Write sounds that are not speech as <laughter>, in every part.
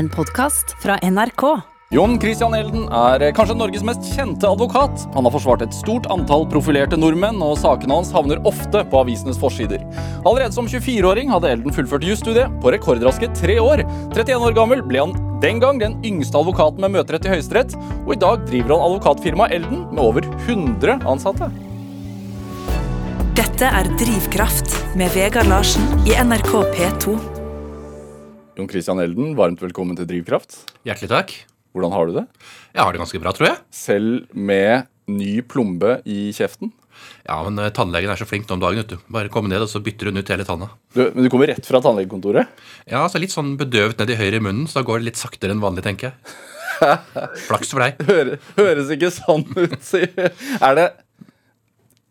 En podkast fra NRK. Jon Christian Elden er kanskje Norges mest kjente advokat. Han har forsvart et stort antall profilerte nordmenn, og sakene hans havner ofte på avisenes forsider. Allerede som 24-åring hadde Elden fullført jusstudiet på rekordraske tre år. 31 år gammel ble han den gang den yngste advokaten med møterett i Høyesterett, og i dag driver han advokatfirmaet Elden med over 100 ansatte. Dette er Drivkraft med Vegard Larsen i NRK P2. Jon Christian Elden, varmt velkommen til Drivkraft. Hjertelig takk. Hvordan har du det? Jeg har det ganske bra, tror jeg. Selv med ny plombe i kjeften? Ja, men uh, tannlegen er så flink nå om dagen. vet du. Bare komme ned, og så bytter hun ut hele tanna. Du, men du kommer rett fra tannlegekontoret? Ja, så litt sånn bedøvet ned i høyre i munnen, så da går det litt saktere enn vanlig, tenker jeg. <laughs> Flaks for deg. Høres ikke sånn ut, si. Er det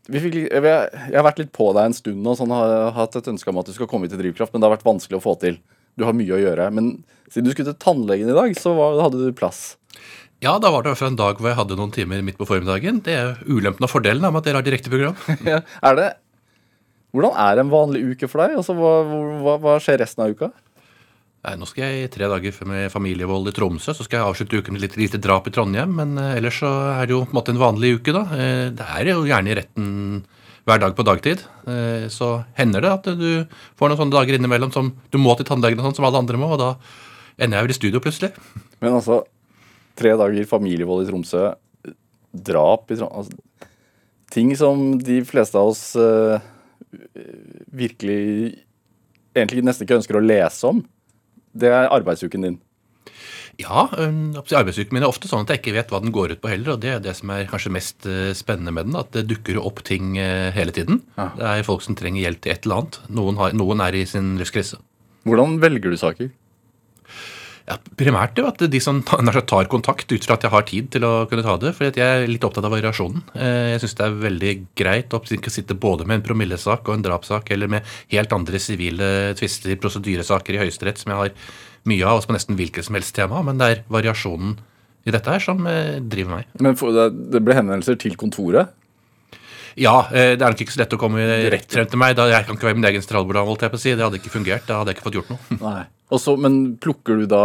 vi fikk, jeg, jeg har vært litt på deg en stund og sånn, har hatt et ønske om at du skal komme hit til Drivkraft, men det har vært vanskelig å få til. Du har mye å gjøre. Men siden du skulle til tannlegen i dag, så var, hadde du plass. Ja, da var det i en dag hvor jeg hadde noen timer midt på formiddagen. Det er ulempen og fordelen av at dere har direkteprogram. <laughs> Ja, er det Hvordan er en vanlig uke for deg? Altså, hva, hva, hva skjer resten av uka? Nei, Nå skal jeg i tre dager med familievold i Tromsø, så skal jeg avslutte uken med litt lite drap i Trondheim. Men eh, ellers så er det jo på en måte en vanlig uke, da. Eh, det er jo gjerne i retten hver dag på dagtid. Eh, så hender det at du får noen sånne dager innimellom som du må til tannlegen og sånn, som alle andre må, og da ender jeg vel i studio plutselig. Men altså, tre dager familievold i Tromsø, drap i Tromsø altså, Ting som de fleste av oss uh, virkelig egentlig nesten ikke ønsker å lese om. Det er arbeidsuken din. Ja, øhm, arbeidsuken min er ofte sånn at jeg ikke vet hva den går ut på heller, og det er det som er kanskje mest eh, spennende med den, at det dukker opp ting eh, hele tiden. Ja. Det er folk som trenger hjelp til et eller annet. Noen, har, noen er i sin livskrise. Hvordan velger du saker? Ja, primært jo at de som tar kontakt ut fra at jeg har tid til å kunne ta det. For jeg er litt opptatt av variasjonen. Eh, Jeg syns det er veldig greit å sitte både med en promillesak og en drapssak, eller med helt andre sivile tvister, prosedyresaker i Høyesterett, som jeg har mye av, oss på nesten hvilket som helst tema. Men det er variasjonen i dette her som eh, driver meg. Men det ble henvendelser til kontoret. Ja, eh, det er nok ikke så lett å komme rett frem til meg. da Jeg kan ikke være min egen stralbordam, holdt jeg på å si. Det hadde ikke fungert. Da hadde jeg ikke fått gjort noe. <laughs> Nei. Også, men plukker du da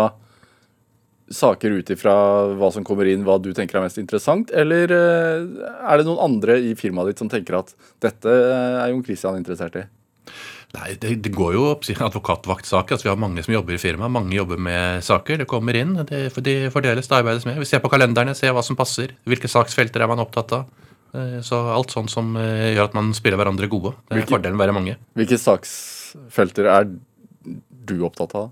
saker ut ifra hva som kommer inn, hva du tenker er mest interessant, eller eh, er det noen andre i firmaet ditt som tenker at dette er Jon Christian interessert i? Nei, det, det går jo opp advokatvaktsaker. Altså, vi har mange som jobber i firmaet. Mange jobber med saker. Det kommer inn, det, de fordeles, det arbeides med. Vi ser på kalenderne, ser hva som passer. Hvilke saksfelter er man opptatt av. Eh, Så alt sånn som eh, gjør at man spiller hverandre gode. Det er Hvilke- fordelen med å være mange. Hvilke saksfelter er du opptatt av?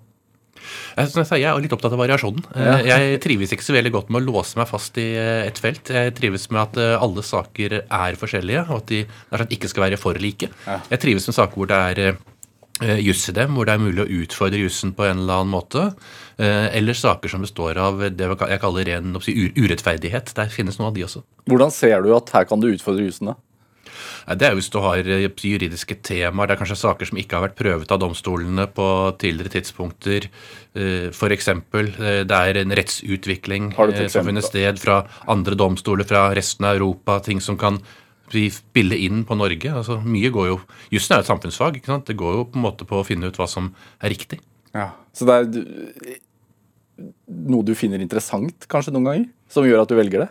Jeg, som jeg, sa, jeg er litt opptatt av variasjonen. Eh, Jeg trives ikke så veldig godt med å låse meg fast i eh, et felt. Jeg trives med at eh, alle saker er forskjellige, og at de ikke skal være for like. Jeg trives med saker hvor det er eh, juss i dem, hvor det er mulig å utfordre jussen på en eller annen måte. Eh, Eller saker som består av det jeg kaller ren urettferdighet. Der finnes noen av de også. Hvordan ser du at her kan du utfordre jussen? da? Det er hvis du har eh, juridiske temaer. Det er kanskje saker som ikke har vært prøvet av domstolene på tidligere tidspunkter. F.eks. det er en rettsutvikling eh, som finner sted fra andre domstoler fra resten av Europa. Ting som kan spille inn på Norge. Altså, mye går jo Jussen er et samfunnsfag. ikke sant? Det går jo på en måte på å finne ut hva som er riktig. Ja, Så det er noe du finner interessant kanskje noen ganger, som gjør at du velger det?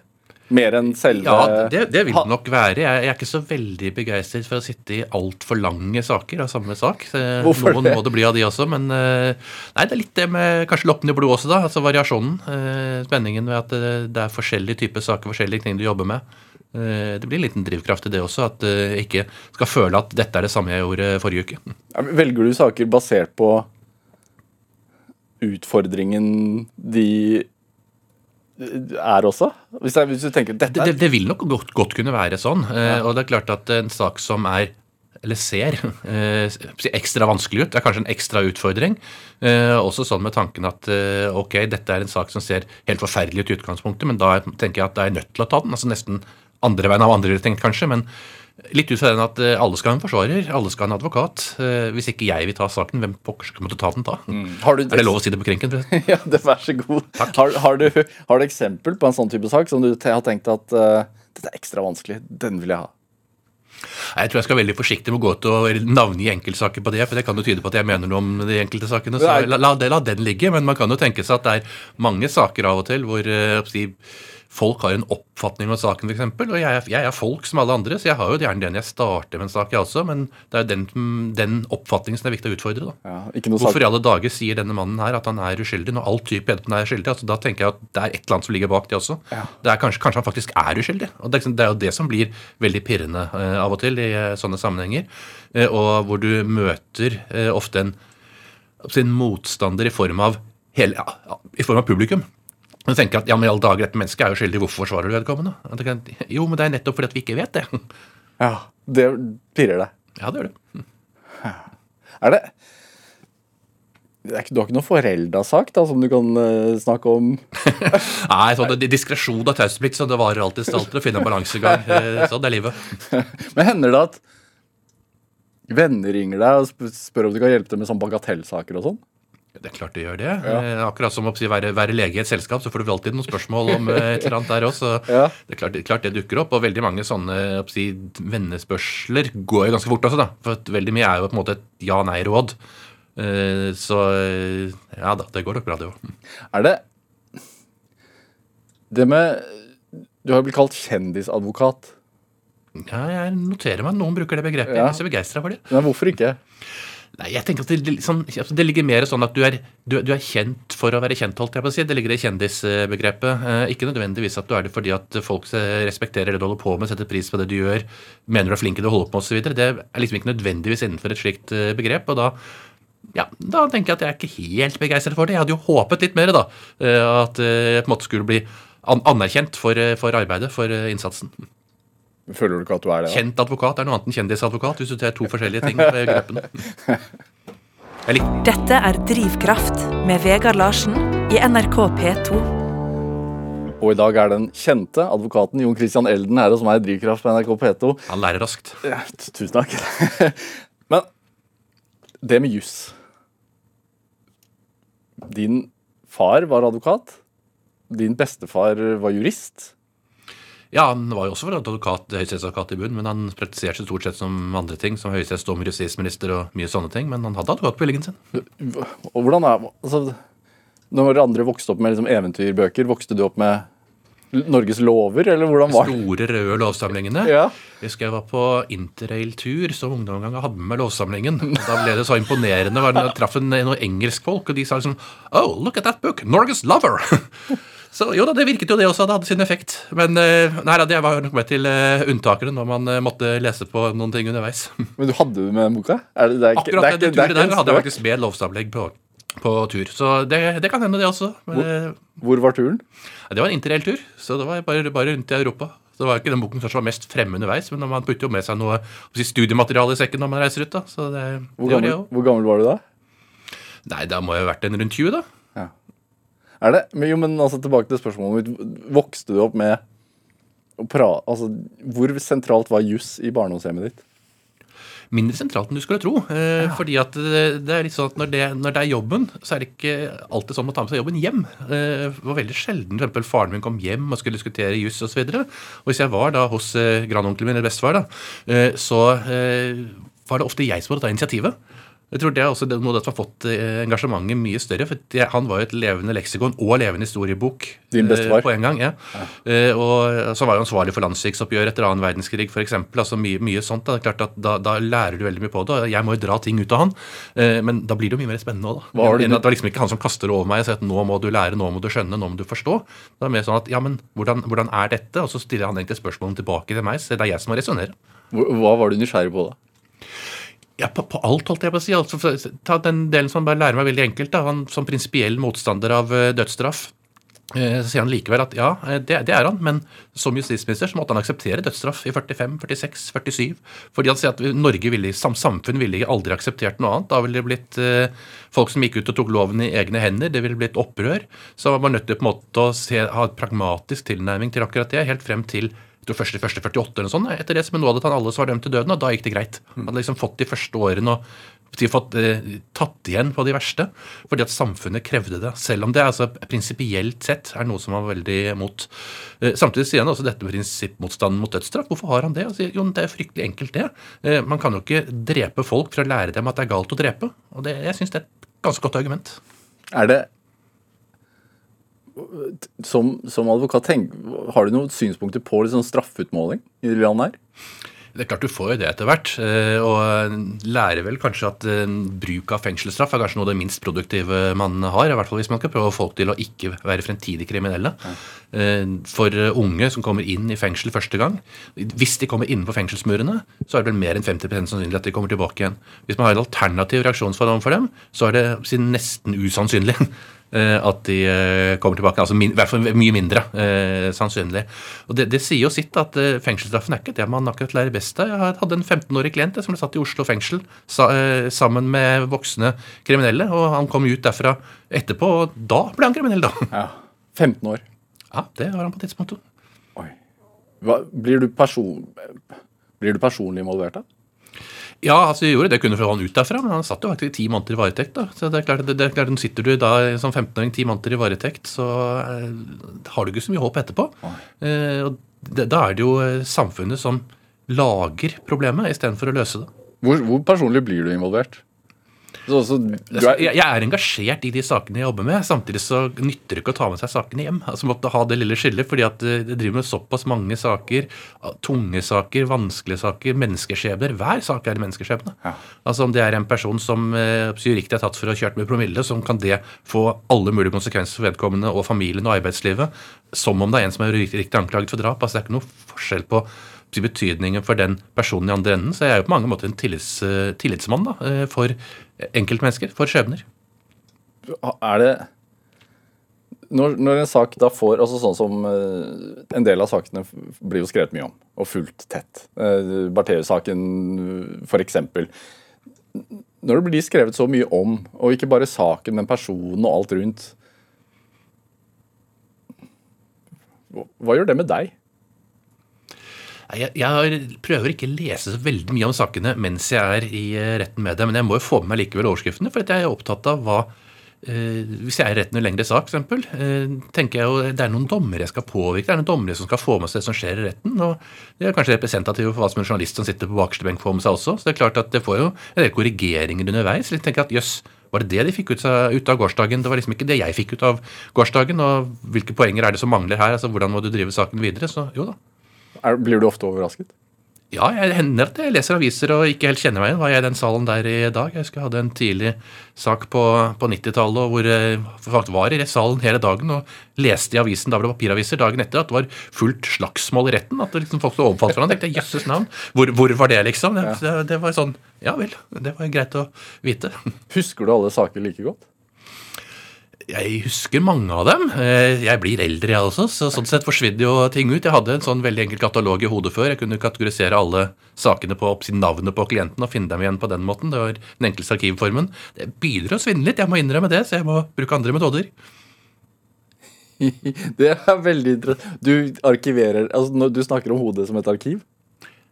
Mer enn selve Ja, det, det vil det nok være. Jeg, jeg er ikke så veldig begeistret for å sitte i altfor lange saker av samme sak. Eh, Hvorfor Noen det? må det bli av de også, men eh, Nei, det er litt det med kanskje loppen i blodet også, da. Altså variasjonen. eh, Spenningen ved at det er forskjellige typer saker, forskjellige ting du jobber med. Det blir en liten drivkraft i det også, at jeg ikke skal føle at dette er det samme jeg gjorde forrige uke. Velger du saker basert på utfordringen de er også? Hvis, jeg, hvis du tenker dette Det, er det, det vil nok godt, godt kunne være sånn. eh, Og det er klart at en sak som er eller ser <laughs> eh, ekstra vanskelig ut. Det er kanskje en ekstra utfordring. Eh, også sånn med tanken at ok, dette er en sak som ser helt forferdelig ut i utgangspunktet, men da tenker jeg at jeg er nødt til å ta den. altså Nesten andre veien av andre ting tenkt, kanskje. men Litt ut fra den at eh, alle skal ha en forsvarer, alle skal ha en advokat. Eh, Hvis ikke jeg vil ta saken, hvem pokker skal måtte ta den da? har du, Er det lov å si det på krenken? <laughs> Ja, det, vær så god. Har, har, du, har du eksempel på en sånn type sak som du har tenkt at uh, dette er ekstra vanskelig, den vil jeg ha? Jeg tror jeg skal være veldig forsiktig med å gå ut og navngi enkeltsaker på det, for det kan jo tyde på at jeg mener noe om de enkelte sakene. Så la, la, la den ligge. Men man kan jo tenke seg at det er mange saker av og til hvor uh, folk har en oppfatning om saken, f.eks. Og jeg er, jeg er, folk som alle andre, så jeg har jo gjerne den jeg starter med en sak, jeg også. Men det er den, den oppfatningen som er viktig å utfordre. da. Ja, Hvorfor i alle dager sier denne mannen her at han er uskyldig, når all type på er skyldig? altså Da tenker jeg at det er et eller annet som ligger bak det også. Ja. Det er kanskje, kanskje, han faktisk er uskyldig. og Det, er jo det som blir veldig pirrende uh, av og til i uh, sånne sammenhenger. Uh, og hvor du møter ofte en, sin motstander i form av hele, ja, i form av publikum. Men tenker at ja, men i alle dager, dette mennesket er jo skyldig, hvorfor forsvarer du vedkommende? Jo, men det er nettopp fordi at vi ikke vet det. Ja, det pirrer deg. Ja, det gjør det. Er det, det er ikke, Du har ikke noen forelda sak da, som du kan uh, snakke om? <laughs> Nei, sånn diskresjon og taushetsplikt, så det varer alltid stalt å finne en balansegang. <laughs> Eh, sånn er livet. Men hender det at venner ringer deg og spør om du kan hjelpe dem med sånn bagatellsaker og sånn? Det er klart det gjør det. Ja. Eh, akkurat som å være, være, lege i et selskap, så får du alltid noen spørsmål om eh, et eller annet der også. <laughs> Ja. Det, er klart, det, klart, det dukker opp. Og veldig mange sånne si, vennespørsler går jo ganske fort også, da. For veldig mye er jo på en måte et ja-nei-råd. Eh, så ja da, det går nok bra, det òg. Er det Det med Du har blitt kalt kjendisadvokat. Ja, jeg noterer meg at noen bruker det begrepet. Ja. Jeg er så begeistra for det. Men hvorfor ikke? Nei, jeg tenker at det, liksom, det, ligger mer sånn at du er, du, du er, kjent for å være kjent, holdt jeg på å si. Det ligger i kjendisbegrepet. Eh, ikke nødvendigvis at du er det fordi at folk respekterer det du holder på med, setter pris på det du gjør, mener du er flink i det du holder på med osv. Det er liksom ikke nødvendigvis innenfor et slikt eh, begrep. og da ja, da tenker jeg at jeg er ikke helt begeistret for det. Jeg hadde jo håpet litt mer, da. Eh, at jeg på en måte skulle bli anerkjent for, for arbeidet, for innsatsen. Føler du ikke at du er det? Da? Kjent advokat er noe annet enn kjendisadvokat, hvis du ser to forskjellige ting ved gruppen. <laughs> Dette er Drivkraft med Vegard Larsen i NRK P2. Og i dag er den kjente advokaten Jon Christian Elden her hos meg i Drivkraft på NRK P2. Han lærer raskt. Ja, tusen takk. <laughs> Men det med juss Din far var advokat. Din bestefar var jurist. Ja, han var jo også for advokat, høyesterettsadvokat i bunn, men han praktiserte stort sett som andre ting, som høyesterettsdommer, justisminister og mye sånne ting. Men han hadde advokatbevilgningen sin. Og hvordan er altså, Når andre vokste opp med liksom eventyrbøker, vokste du opp med Norges lover, eller hvordan var det? Store, røde lovsamlingene. Ja. Jeg husker jeg var på interrail-tur som ungdom en gang og hadde med meg lovsamlingen. Da ble det så imponerende. Jeg traff noen engelskfolk, og de sa liksom Oh, look at that book! Norges lover! <laughs> Så jo da, det virket jo det også, det hadde sin effekt. Men eh, nei jeg det var nok med til uh, unntakene når man uh, måtte lese på noen ting underveis. <laughs> Men du hadde det med boka? Er det, det er, Akkurat det, det, det, det der hadde jeg faktisk med lovsavlegg på, på tur. Så det, det, kan hende, det også. Men, hvor, hvor, var turen? Det var en interrail-tur. Så det var bare, bare rundt i Europa. Så det var ikke den boken som var mest fremme underveis, men man putter jo med seg noe studiemateriale i sekken når man reiser ut. da. Så det, hvor, gammel, hvor gammel var du da? Nei, da må jeg ha vært en rundt 20, da. Er det? Men, jo, men altså, tilbake til spørsmålet mitt. Vokste du opp med å prate Altså, hvor sentralt var juss i barndomshjemmet ditt? Mindre sentralt enn du skulle tro. Eh, ja. Fordi at det, det, er litt sånn at når det, når det, er jobben, så er det ikke alltid sånn å ta med seg jobben hjem. Eh, det var veldig sjelden for faren min kom hjem og skulle diskutere juss osv. Og, så og hvis jeg var da hos eh, grandonkelen min eller bestefar, da, eh, så eh, var det ofte jeg som måtte ta initiativet. Jeg tror det er også noe som har fått eh, engasjementet mye større. for det, Han var jo et levende leksikon og levende historiebok Din bestefar. Eh, på en gang. ja. ja. Eh, og Så var han ansvarlig for landssviksoppgjøret etter annen verdenskrig f.eks. Altså mye, mye sånt. Da. Det er klart at da, da, lærer du veldig mye på det. og Jeg må jo dra ting ut av han, men da blir det jo mye mer spennende òg. Det, det var liksom ikke han som kaster over meg og sier at nå må du lære, nå må du skjønne, nå må du forstå. Det er mer sånn at ja, men hvordan, hvordan er dette? Og så stiller han egentlig spørsmålene tilbake til meg, så det er jeg som må resonnere. Hva var du nysgjerrig på da? Ja, på, på, alt, holdt jeg på å si. Altså, ta den delen som bare lærer meg veldig enkelt. Da. Han Som prinsipiell motstander av uh, dødsstraff. Uh, så sier han likevel at ja, eh, det, det, er han, men som justisminister så måtte han akseptere dødsstraff i 45, 46, 47. Fordi han sier at Norge ville, som samfunn ville aldri akseptert noe annet. Da ville det blitt folk som gikk ut og tok loven i egne hender. Det ville blitt opprør. Så man var nødt til på en måte å se, ha et pragmatisk tilnærming til akkurat det, helt frem til jeg tror første, første 48 eller sånt, etter det men nå hadde han alle som var dømt til døden, og da gikk det greit. Han hadde liksom fått de første årene og fått eh, tatt igjen på de verste, fordi at samfunnet krevde det. Selv om det altså prinsipielt sett er noe som han var veldig mot. Eh, samtidig sier han også dette med prinsippmotstanden mot dødsstraff. Hvorfor har han det? Altså, jo, Det er fryktelig enkelt, det. Eh, man kan jo ikke drepe folk for å lære dem at det er galt å drepe. Og det, jeg syns det er et ganske godt argument. Er det Som, som advokat, tenk, har du noen synspunkter på liksom straffeutmåling i det landet her? Det er klart Du får jo det etter hvert, eh, og lærer vel kanskje at eh, bruk av fengselsstraff er kanskje noe av det minst produktive man har. i hvert fall Hvis man skal prøve å få folk til å ikke være fremtidig kriminelle. Eh, for unge som kommer inn i fengsel første gang, hvis de kommer innenfor fengselsmurene, så er det vel mer enn 50% sannsynlig at de kommer tilbake igjen. Hvis man har en alternativ reaksjonsform for dem, så er det nesten usannsynlig Eh, <laughs> at de eh, kommer tilbake. altså min, I hvert fall mye mindre eh, sannsynlig. Og det, det, sier jo sitt at eh, fengselsstraffen er ikke det man akkurat lærer best av. Jeg hadde en 15-årig klient som ble satt i Oslo fengsel sa, eh, sammen med voksne kriminelle. og Han kom ut derfra etterpå, og da ble han kriminell, da. Ja, 15 år. Ja, det var han på tidspunktet. Oi. Hva, blir, du person, blir du personlig involvert da? Ja, altså vi gjorde det. kunne få han ut derfra, men han satt jo faktisk ti måneder i varetekt. da. Så det er klart, det, det er klart Sitter du da som 15-åring ti måneder i varetekt, så eh, har du ikke så mye håp etterpå. Eh, og det, Da er det jo eh, samfunnet som lager problemet, istedenfor å løse det. Hvor, hvor personlig blir du involvert? Så, så, er... Jeg, jeg, er engasjert i de sakene jeg jobber med. Samtidig så nytter det ikke å ta med seg sakene hjem. Altså måtte ha det lille skillet, fordi at eh, det driver med såpass mange saker. Tunge saker, vanskelige saker, menneskeskjebner. Hver sak er en menneskeskjebne. Ja. Altså Om det er en person som eh, riktig er tatt for å ha kjørt med promille, så kan det få alle mulige konsekvenser for vedkommende og familien og arbeidslivet. Som om det er en som er riktig anklaget for drap. Altså Det er ikke noe forskjell på betydningen for den personen i andre enden. Så jeg er jo på mange måter en tillits, eh, tillitsmann da, eh, for enkeltmennesker, for skjebner. Er det når, når, en sak da får altså Sånn som uh, en del av sakene blir jo skrevet mye om, og fulgt tett. Uh, Bartheu-saken f.eks. Når det blir skrevet så mye om, og ikke bare saken, men personen og alt rundt Hva, Hva gjør det med deg? Jeg, jeg, prøver ikke å lese så veldig mye om sakene mens jeg er i eh, retten med det, men jeg må jo få med meg likevel overskriftene, for jeg er opptatt av hva eh, Hvis jeg er i retten i lengre sak, f.eks., eh, tenker jeg jo det er noen dommere jeg skal påvirke. Det er noen dommere som skal få med seg det som skjer i retten. og Det er kanskje representativt for hva som en journalist som sitter på bakerste benk får med seg også. Så det er klart at det får jo en del korrigeringer underveis. Jeg tenker at jøss, var det det de fikk ut av, gårsdagen? Det var liksom ikke det jeg fikk ut av gårsdagen. Og hvilke poenger er det som mangler her? altså Hvordan må du drive saken videre? Så jo da. Er, blir du ofte overrasket? Ja, jeg hender at jeg leser aviser og ikke helt kjenner meg igjen. Var jeg i den salen der i dag? Jeg husker jeg hadde en tidlig sak på, på 90-tallet hvor jeg faktisk var i salen hele dagen og leste i avisen, da var det papiraviser, dagen etter at det var fullt slagsmål i retten. At liksom folk sto overfalt hverandre. tenkte jeg, Jøsses navn, hvor, hvor, var det, liksom? Det, det, det var sånn Ja vel, det var greit å vite. Husker du alle saker like godt? Jeg husker mange av dem. Eh, jeg blir eldre, jeg også, så sånn sett forsvinner jo ting ut. Jeg hadde en sånn veldig enkel katalog i hodet før. Jeg kunne kategorisere alle sakene på navnet på klienten og finne dem igjen på den måten. Det var den enkleste arkivformen. Det begynner å svinne litt, jeg må innrømme det, så jeg må bruke andre metoder. <laughs> Det er veldig interessant. Du arkiverer altså Du snakker om hodet som et arkiv?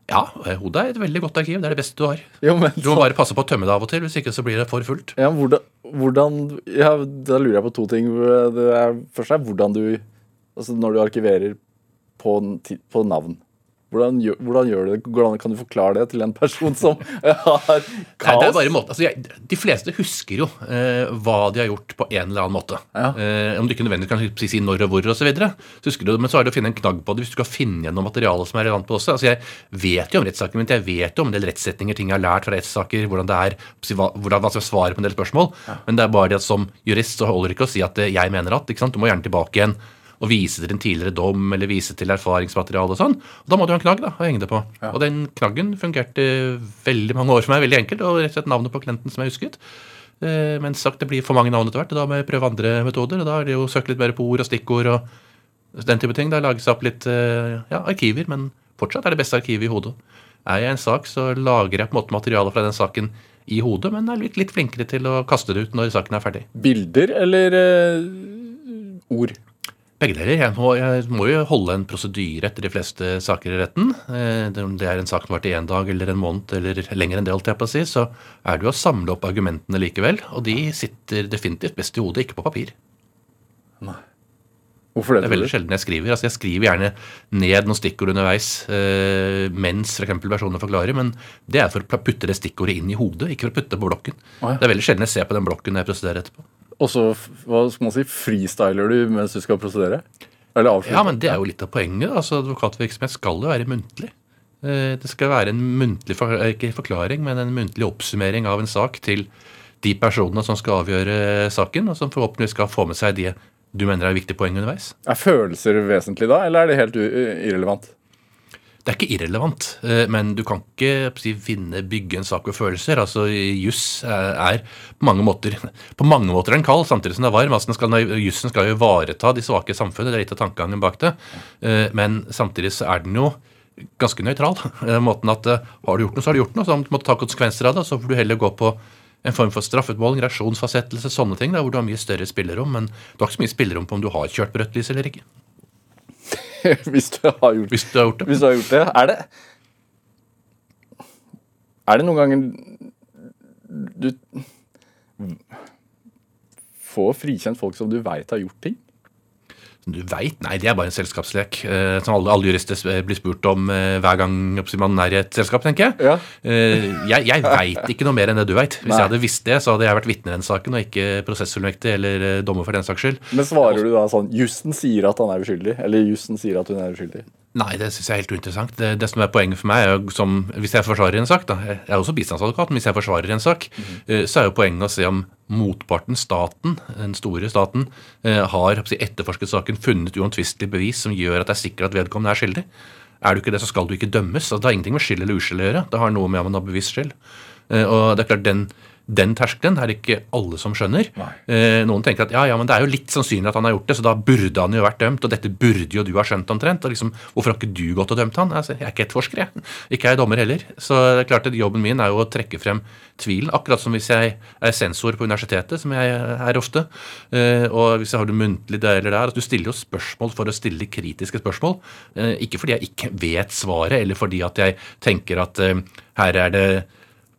Ja, hodet er et veldig godt arkiv. Det er det beste du har. Jo, du må bare passe på å tømme det av og til, hvis ikke så blir det for fullt. Ja, hvordan, hvordan ja, Da lurer jeg på to ting. Det er, først er hvordan du Altså når du arkiverer på, på navn. Hvordan, hvordan, gjør det? Hvordan kan du forklare det til en person som <laughs> har kaos? Nei, det er bare. Altså, jeg, de fleste husker jo eh, hva de har gjort på en eller annen måte. Ja. Eh, om du ikke nødvendigvis kan si når og hvor osv. Men så er det å finne en knagg på det hvis du skal finne igjen noe materiale som er relevant på det også. Altså, jeg vet jo om rettssaken min, jeg vet jo om en del rettssetninger, ting jeg har lært fra rettssaker, hvordan det er, hvordan man skal svare på en del spørsmål. Ja. Men det er bare det at som jurist så holder det ikke å si at eh, jeg mener at. Du må gjerne tilbake igjen og vise til en tidligere dom eller vise til erfaringsmateriale og sånn. Og Da må du ha en knagg da, å henge det på. Ja. Og den knaggen fungerte veldig mange år for meg, veldig enkelt, og rett og slett navnet på klienten som jeg husket. Eh, men sagt det blir for mange navn etter hvert, og da må jeg prøve andre metoder. og Da er det jo søke litt mer på ord og stikkord og den type ting. Da lages det opp litt eh, ja, arkiver, men fortsatt er det beste arkivet i hodet. Er jeg en sak, så lager jeg på en måte materiale fra den saken i hodet, men er litt, litt flinkere til å kaste det ut når saken er ferdig. Bilder eller uh, ord? Begge deler. Jeg må, jeg må jo holde en prosedyre etter de fleste saker i retten. Eh, Om det er en sak som har vært i én dag eller en måned eller lenger enn det, holdt jeg på å si, så er det jo å samle opp argumentene likevel. Og de sitter definitivt best i hodet, ikke på papir. Hvorfor det? Det er veldig sjelden jeg skriver. Altså Jeg skriver gjerne ned noen stikkord underveis eh, mens for eksempel personene forklarer, men det er for å putte det stikkordet inn i hodet, ikke for å putte det på blokken. Ja. Det er veldig sjelden jeg ser på den blokken når jeg prosederer etterpå. Og så hva skal man si, freestyler du mens du skal prosedere? Eller avslutte? Ja, men det er jo litt av poenget. Altså, Advokatvirksomhet skal jo være muntlig. Eh, Det skal være en muntlig eh, ikke forklaring, men en muntlig oppsummering av en sak til de personene som skal avgjøre saken, og som forhåpentligvis skal få med seg de du mener er viktige poeng underveis. Er følelser vesentlig da, eller er det helt irrelevant? Det er ikke irrelevant, eh, men du kan ikke si, vinne, bygge en sak ved følelser. Altså, Juss er, er på mange måter på mange måter en kald, samtidig som det er varm. Altså, skal, jussen skal jo ivareta de svake samfunnet, det er litt av tankegangen bak det. Eh, Men samtidig så er den jo ganske nøytral. Måten at eh, har du gjort noe, så har du gjort noe. Så må du ta konsekvenser av det. Så får du heller gå på en form for straffeutmåling, reaksjonsfastsettelse, sånne ting, da, hvor du har mye større spillerom. Men du har ikke så mye spillerom på om du har kjørt på rødt lys eller ikke. <laughs> Hvis du har gjort Hvis du har gjort det. Hvis du har gjort det, er det Er det noen ganger du får frikjent folk som du veit har gjort ting? Du veit? Nei, det er bare en selskapslek. eh, som alle, alle jurister blir spurt om eh, hver gang man er i et selskap, tenker jeg. Ja. Eh, jeg jeg veit ikke noe mer enn det du veit. Hvis Nei. jeg hadde visst det, så hadde jeg vært vitne i den saken, og ikke prosessfullmektig eller dommer for den saks skyld. Men svarer du da sånn Jussen sier at han er uskyldig, eller jussen sier at hun er uskyldig? Nei, det syns jeg er helt uinteressant. Det, det som er poenget for meg, er som hvis jeg forsvarer en sak da, Jeg er også bistandsadvokat, men hvis jeg forsvarer en sak, mm. så er jo poenget å se om motparten, staten, den store staten, eh, har etterforsket saken, funnet uomtvistelig bevis som gjør at det er sikkert at vedkommende er skyldig. Er du ikke det, så skal du ikke dømmes. Altså, det har ingenting med skyld eller uskyld å gjøre. Det har noe med om man har bevisst skyld. Eh, Og det er klart, den, den terskelen er det ikke alle som skjønner. Eh, Noen tenker at ja, ja, men det er jo litt sannsynlig at han har gjort det, så da burde han jo vært dømt, og dette burde jo du ha skjønt omtrent. og liksom, Hvorfor har ikke du gått og dømt han? Altså, jeg er ikke etterforsker, jeg. Ikke er jeg dommer heller. Så det er klart at jobben min er jo å trekke frem tvilen, akkurat som hvis jeg er sensor på universitetet, som jeg er ofte. Eh, Og hvis jeg har det muntlig der eller der, at du stiller jo spørsmål for å stille kritiske spørsmål. Eh, Ikke fordi jeg ikke vet svaret, eller fordi at jeg tenker at eh, her er det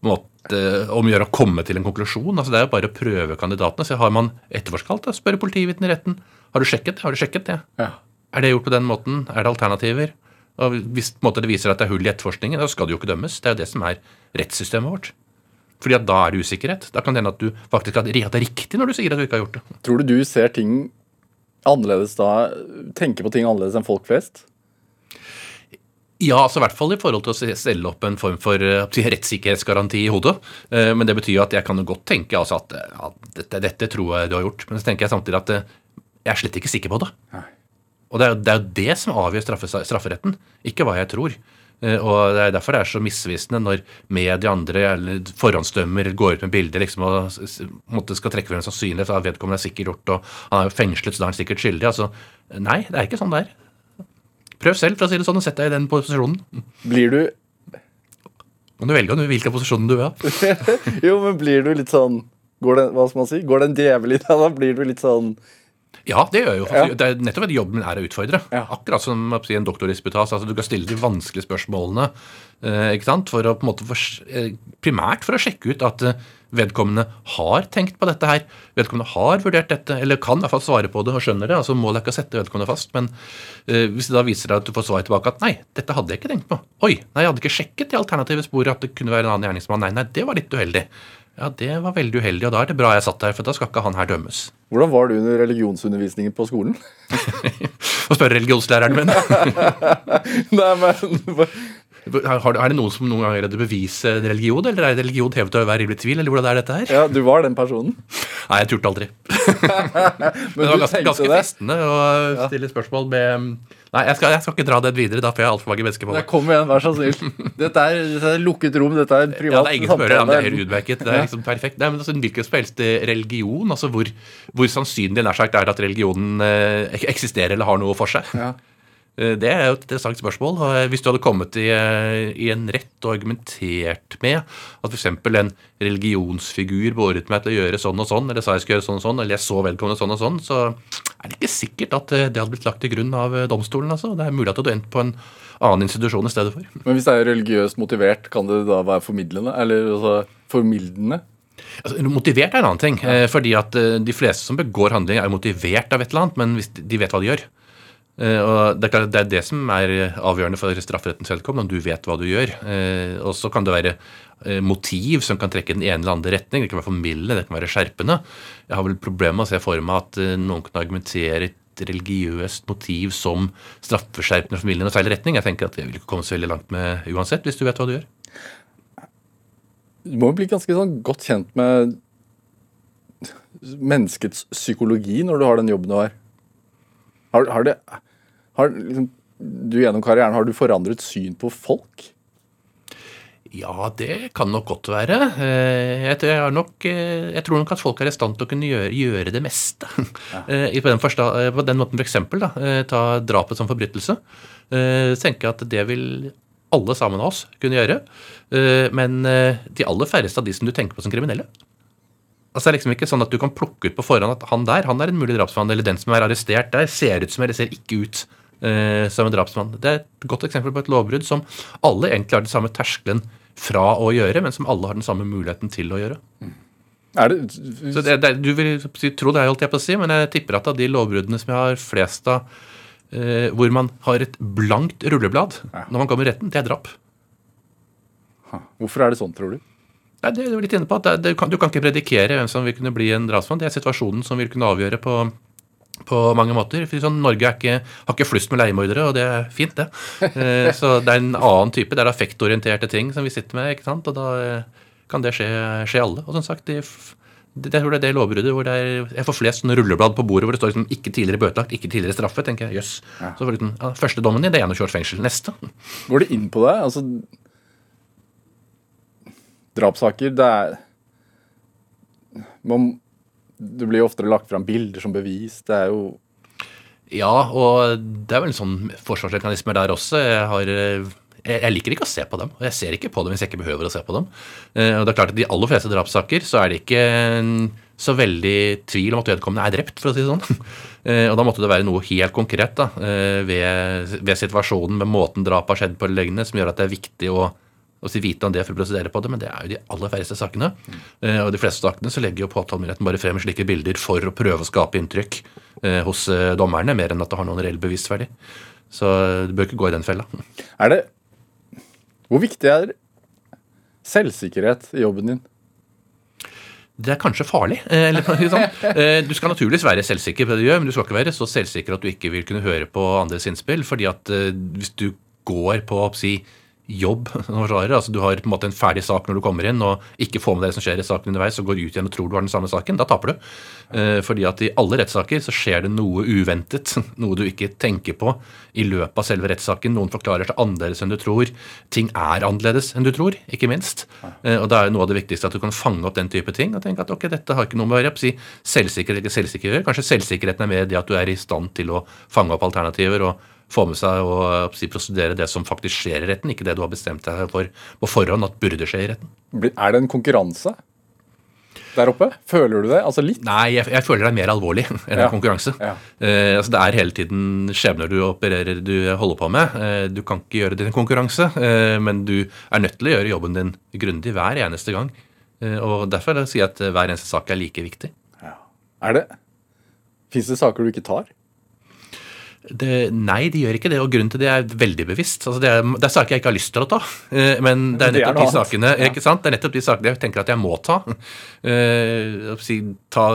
måte om å gjøre å komme til en konklusjon. altså Det er jo bare å prøve kandidatene. så Har man etterforska alt, spørre spør politiviten i retten. Har du sjekket det? Har du sjekket det? Ja. Er det gjort på den måten? Er det alternativer? Og Hvis måte, det viser at det er hull i etterforskningen, da skal du jo ikke dømmes. Det er jo det som er rettssystemet vårt. Fordi at da er det usikkerhet. Da kan det hende at du faktisk har at det er riktig når du sier at du ikke har gjort det. Tror du du ser ting annerledes da, tenker på ting annerledes enn folk flest? Ja, altså i hvert fall i forhold til å stelle opp en form for eh, rettssikkerhetsgaranti i hodet. Eh, Men det betyr jo at jeg kan jo godt tenke altså at eh, ja, dette, dette tror jeg du har gjort. Men så tenker jeg samtidig at eh, jeg er slett ikke sikker på det. Og det er jo det, er det som avgjør straffe, strafferetten, ikke hva jeg tror. Eh, Og det er derfor det er så misvisende når media andre eller forhåndsdømmer går ut med bilder liksom, og måtte skal trekke frem en sannsynlighet for at vedkommende er sikkert gjort, og han er jo fengslet, så da er han sikkert skyldig. Altså, nei, det er ikke sånn det er. Prøv selv, for å si det sånn, og sett deg i den posisjonen. Blir du Men du velger jo hvilken posisjon du vil ha. <laughs> Jo, men blir du litt sånn Går det, hva skal man si? Går det en djevel i deg? Da blir du litt sånn Ja, det gjør jeg jo. Ja. Det er nettopp at jobben er å utfordre. Ja. Akkurat som si, en doktordisputas. Altså, du kan stille de vanskelige spørsmålene eh? For å, for, eh, primært for å sjekke ut at eh, vedkommende har tenkt på dette her. Vedkommende har vurdert dette, eller kan i hvert fall svare på det og skjønner det. altså Målet er ikke å sette vedkommende fast. Men eh, hvis det da viser deg at du får svar tilbake at nei, dette hadde jeg ikke tenkt på. Oi, nei, jeg hadde ikke sjekket de alternative sporet at det kunne være en annen gjerningsmann. Nei, nei, det var litt uheldig. Ja, det var veldig uheldig, og da er det bra jeg satt her, for da skal ikke han her dømmes. Hvordan var du under religionsundervisningen på skolen? <laughs> Å spørre religionslæreren min. <laughs> Nei, men er det noen som noen ganger har greid å bevise religion, eller er det religion hevet over hver rimelig tvil, eller hvordan er dette her? Ja, du var den personen. Nei, jeg turte aldri. <laughs> Men det var ganske, ganske fristende å stille spørsmål med Nei, jeg skal, jeg skal ikke dra det videre, da får jeg altfor mange mennesker på meg. Kom igjen, vær så snill. Dette er, dette er lukket rom, dette er privat Ja, det er ingen som hører det, er samtale. helt utmerket. Det er liksom perfekt. Nei, men altså, Hvilken som helst eh, religion, altså hvor, hvor sannsynlig nær sagt er det at religionen eh, eksisterer eller har noe for seg? Ja. Eh, Det er jo et interessant spørsmål. eh, Hvis du hadde kommet i, eh, i en rett og argumentert med at f.eks. en religionsfigur beordret meg til å gjøre sånn og sånn, eller sa jeg skulle gjøre sånn og sånn, eller jeg så vedkommende sånn og sånn, så er det ikke sikkert at det hadde blitt lagt til grunn av domstolen. altså. Det er mulig at du hadde endt på en annen institusjon i stedet for. <laughs> Men hvis det er religiøst motivert, kan det da være formidlende? Eller altså, formildende? Altså, motivert er en annen ting. Ja. fordi at de fleste som begår handling, er motivert av et eller annet, men hvis de de vet hva de gjør. Eh, og Det er klart, det er det som er avgjørende for strafferettens vedkommende, om du vet hva du gjør. Eh, Og så kan det være eh, motiv som kan trekke den ene eller andre retning. Det kan være formildende, det kan være skjerpende. Jeg har vel problemer med å se for meg at noen kan argumentere et religiøst motiv som straffeskjerpende og formildende og feil retning. Jeg tenker at det vil ikke komme så veldig langt med uansett, hvis du vet hva du gjør. Du må jo bli ganske sånn godt kjent med menneskets psykologi når du har den jobben du har. Har, har det har, liksom, Du gjennom karrieren, har du forandret syn på folk? Ja, det kan nok godt være. Eh, Jeg, nok, eh, jeg tror nok at folk er i stand til å kunne gjøre, gjøre det meste. Ja. <laughs> På den, forsta, eh, på den måten, for eksempel, da, eh, ta drapet som forbrytelse. Eh, Så tenker jeg at det vil alle sammen av oss kunne gjøre. Eh, Men eh, de aller færreste av de som du tenker på som kriminelle. Altså Det er liksom ikke sånn at du kan plukke ut på forhånd at han der han er en mulig drapsmann, eller den som er arrestert der, ser ut som eller ser ikke ut eh, som en drapsmann. Det er et godt eksempel på et lovbrudd som alle egentlig har den samme terskelen fra å gjøre, men som alle har den samme muligheten til å gjøre. Er det, Så det, det, Du vil si, tro det, holdt jeg på å si, men jeg tipper at av de lovbruddene som jeg har flest av, eh, hvor man har et blankt rulleblad når man kommer i retten, det er drap. hvorfor er det sånn, tror du? Nei, det er du litt inne på at det, Du kan ikke predikere hvem som vil kunne bli en drapsmann. Det er situasjonen som vil kunne avgjøre på, på mange måter. For sånn, Norge er ikke, har ikke flust med leiemordere, og det er fint, det. Eh, så det er en annen type. Det er affektorienterte ting som vi sitter med, ikke sant? og da eh, kan det skje, skje alle. Og som sagt, de, det, jeg tror det er det lovbruddet hvor det er, jeg får flest sånne rulleblad på bordet hvor det står liksom, 'ikke tidligere bøtelagt', 'ikke tidligere straffet'. tenker jeg, jøss. Så var det liksom, ja, Første dommen din, det er 21 års fengsel. Neste. Går det inn på det? Altså Drapssaker, det er man, Det blir jo oftere lagt fram bilder som bevis. Det er jo Ja, og det er vel en sånn forsvarsmekanismer der også. Jeg, har, eh, jeg, liker ikke å se på dem, og jeg ser ikke på dem hvis jeg ikke behøver å se på dem. Eh, Og det er klart at I de aller fleste drapssaker så er det ikke så veldig tvil om at vedkommende er drept, for å si det sånn. <laughs> Eh, Og da måtte det være noe helt konkret da, ved, ved situasjonen, med måten drapet har skjedd på, eller lignende, som gjør at det er viktig å å si vite om det for å prosedere på det, men det er jo de aller færreste sakene. Eh, og de fleste sakene så legger jo påtalemyndigheten bare frem slike bilder for å prøve å skape inntrykk eh, hos eh, dommerne, mer enn at det har noen reell bevisverdi. Så du bør ikke gå i den fella. Er det Hvor viktig er selvsikkerhet i jobben din? Det er kanskje farlig. Eller. Eh, Du skal naturligvis være selvsikker på det du gjør, men du skal ikke være så selvsikker at du ikke vil kunne høre på andres innspill. fordi at hvis du går på si, jobb <laughs> som forsvarer, altså du har på en måte en ferdig sak når du kommer inn, og ikke får med deg det som skjer i saken underveis, og går ut igjen og tror du har den samme saken, da taper du. Eh, Fordi at i alle rettssaker så skjer det noe uventet, <laughs> noe du ikke tenker på i løpet av selve rettssaken. Noen forklarer seg annerledes enn du tror. Ting er annerledes enn du tror, ikke minst. Eh, Og da er noe av det viktigste at du kan fange opp den type ting og tenke at ok, dette har ikke noe med å gjøre. Si selvsikker eller ikke selvsikkerhet. Kanskje selvsikkerheten er mer det at du er i stand til å fange opp alternativer og få med seg og si, prosedere det som faktisk skjer i retten, ikke det du har bestemt deg for på forhånd at burde skje i retten. Er det en konkurranse der oppe? Føler du det? Altså litt? Nei, jeg, jeg føler det er mer alvorlig <laughs> enn Ja. en konkurranse. Ja. Eh, altså det er hele tiden skjebner du opererer, du holder på med. Eh, du kan ikke gjøre det til en konkurranse, eh, men du er nødt til å gjøre jobben din grundig hver eneste gang. Eh, og Derfor vil jeg at eh, hver eneste sak er like viktig. Er det Fins det saker du ikke tar? Det, nei, de gjør ikke det, og grunnen til det er veldig bevisst. Altså det, er, det er saker jeg ikke har lyst til å ta, eh, men det er nettopp de sakene ikke sant? Det er nettopp de sakene jeg tenker at jeg må ta. Eh, ta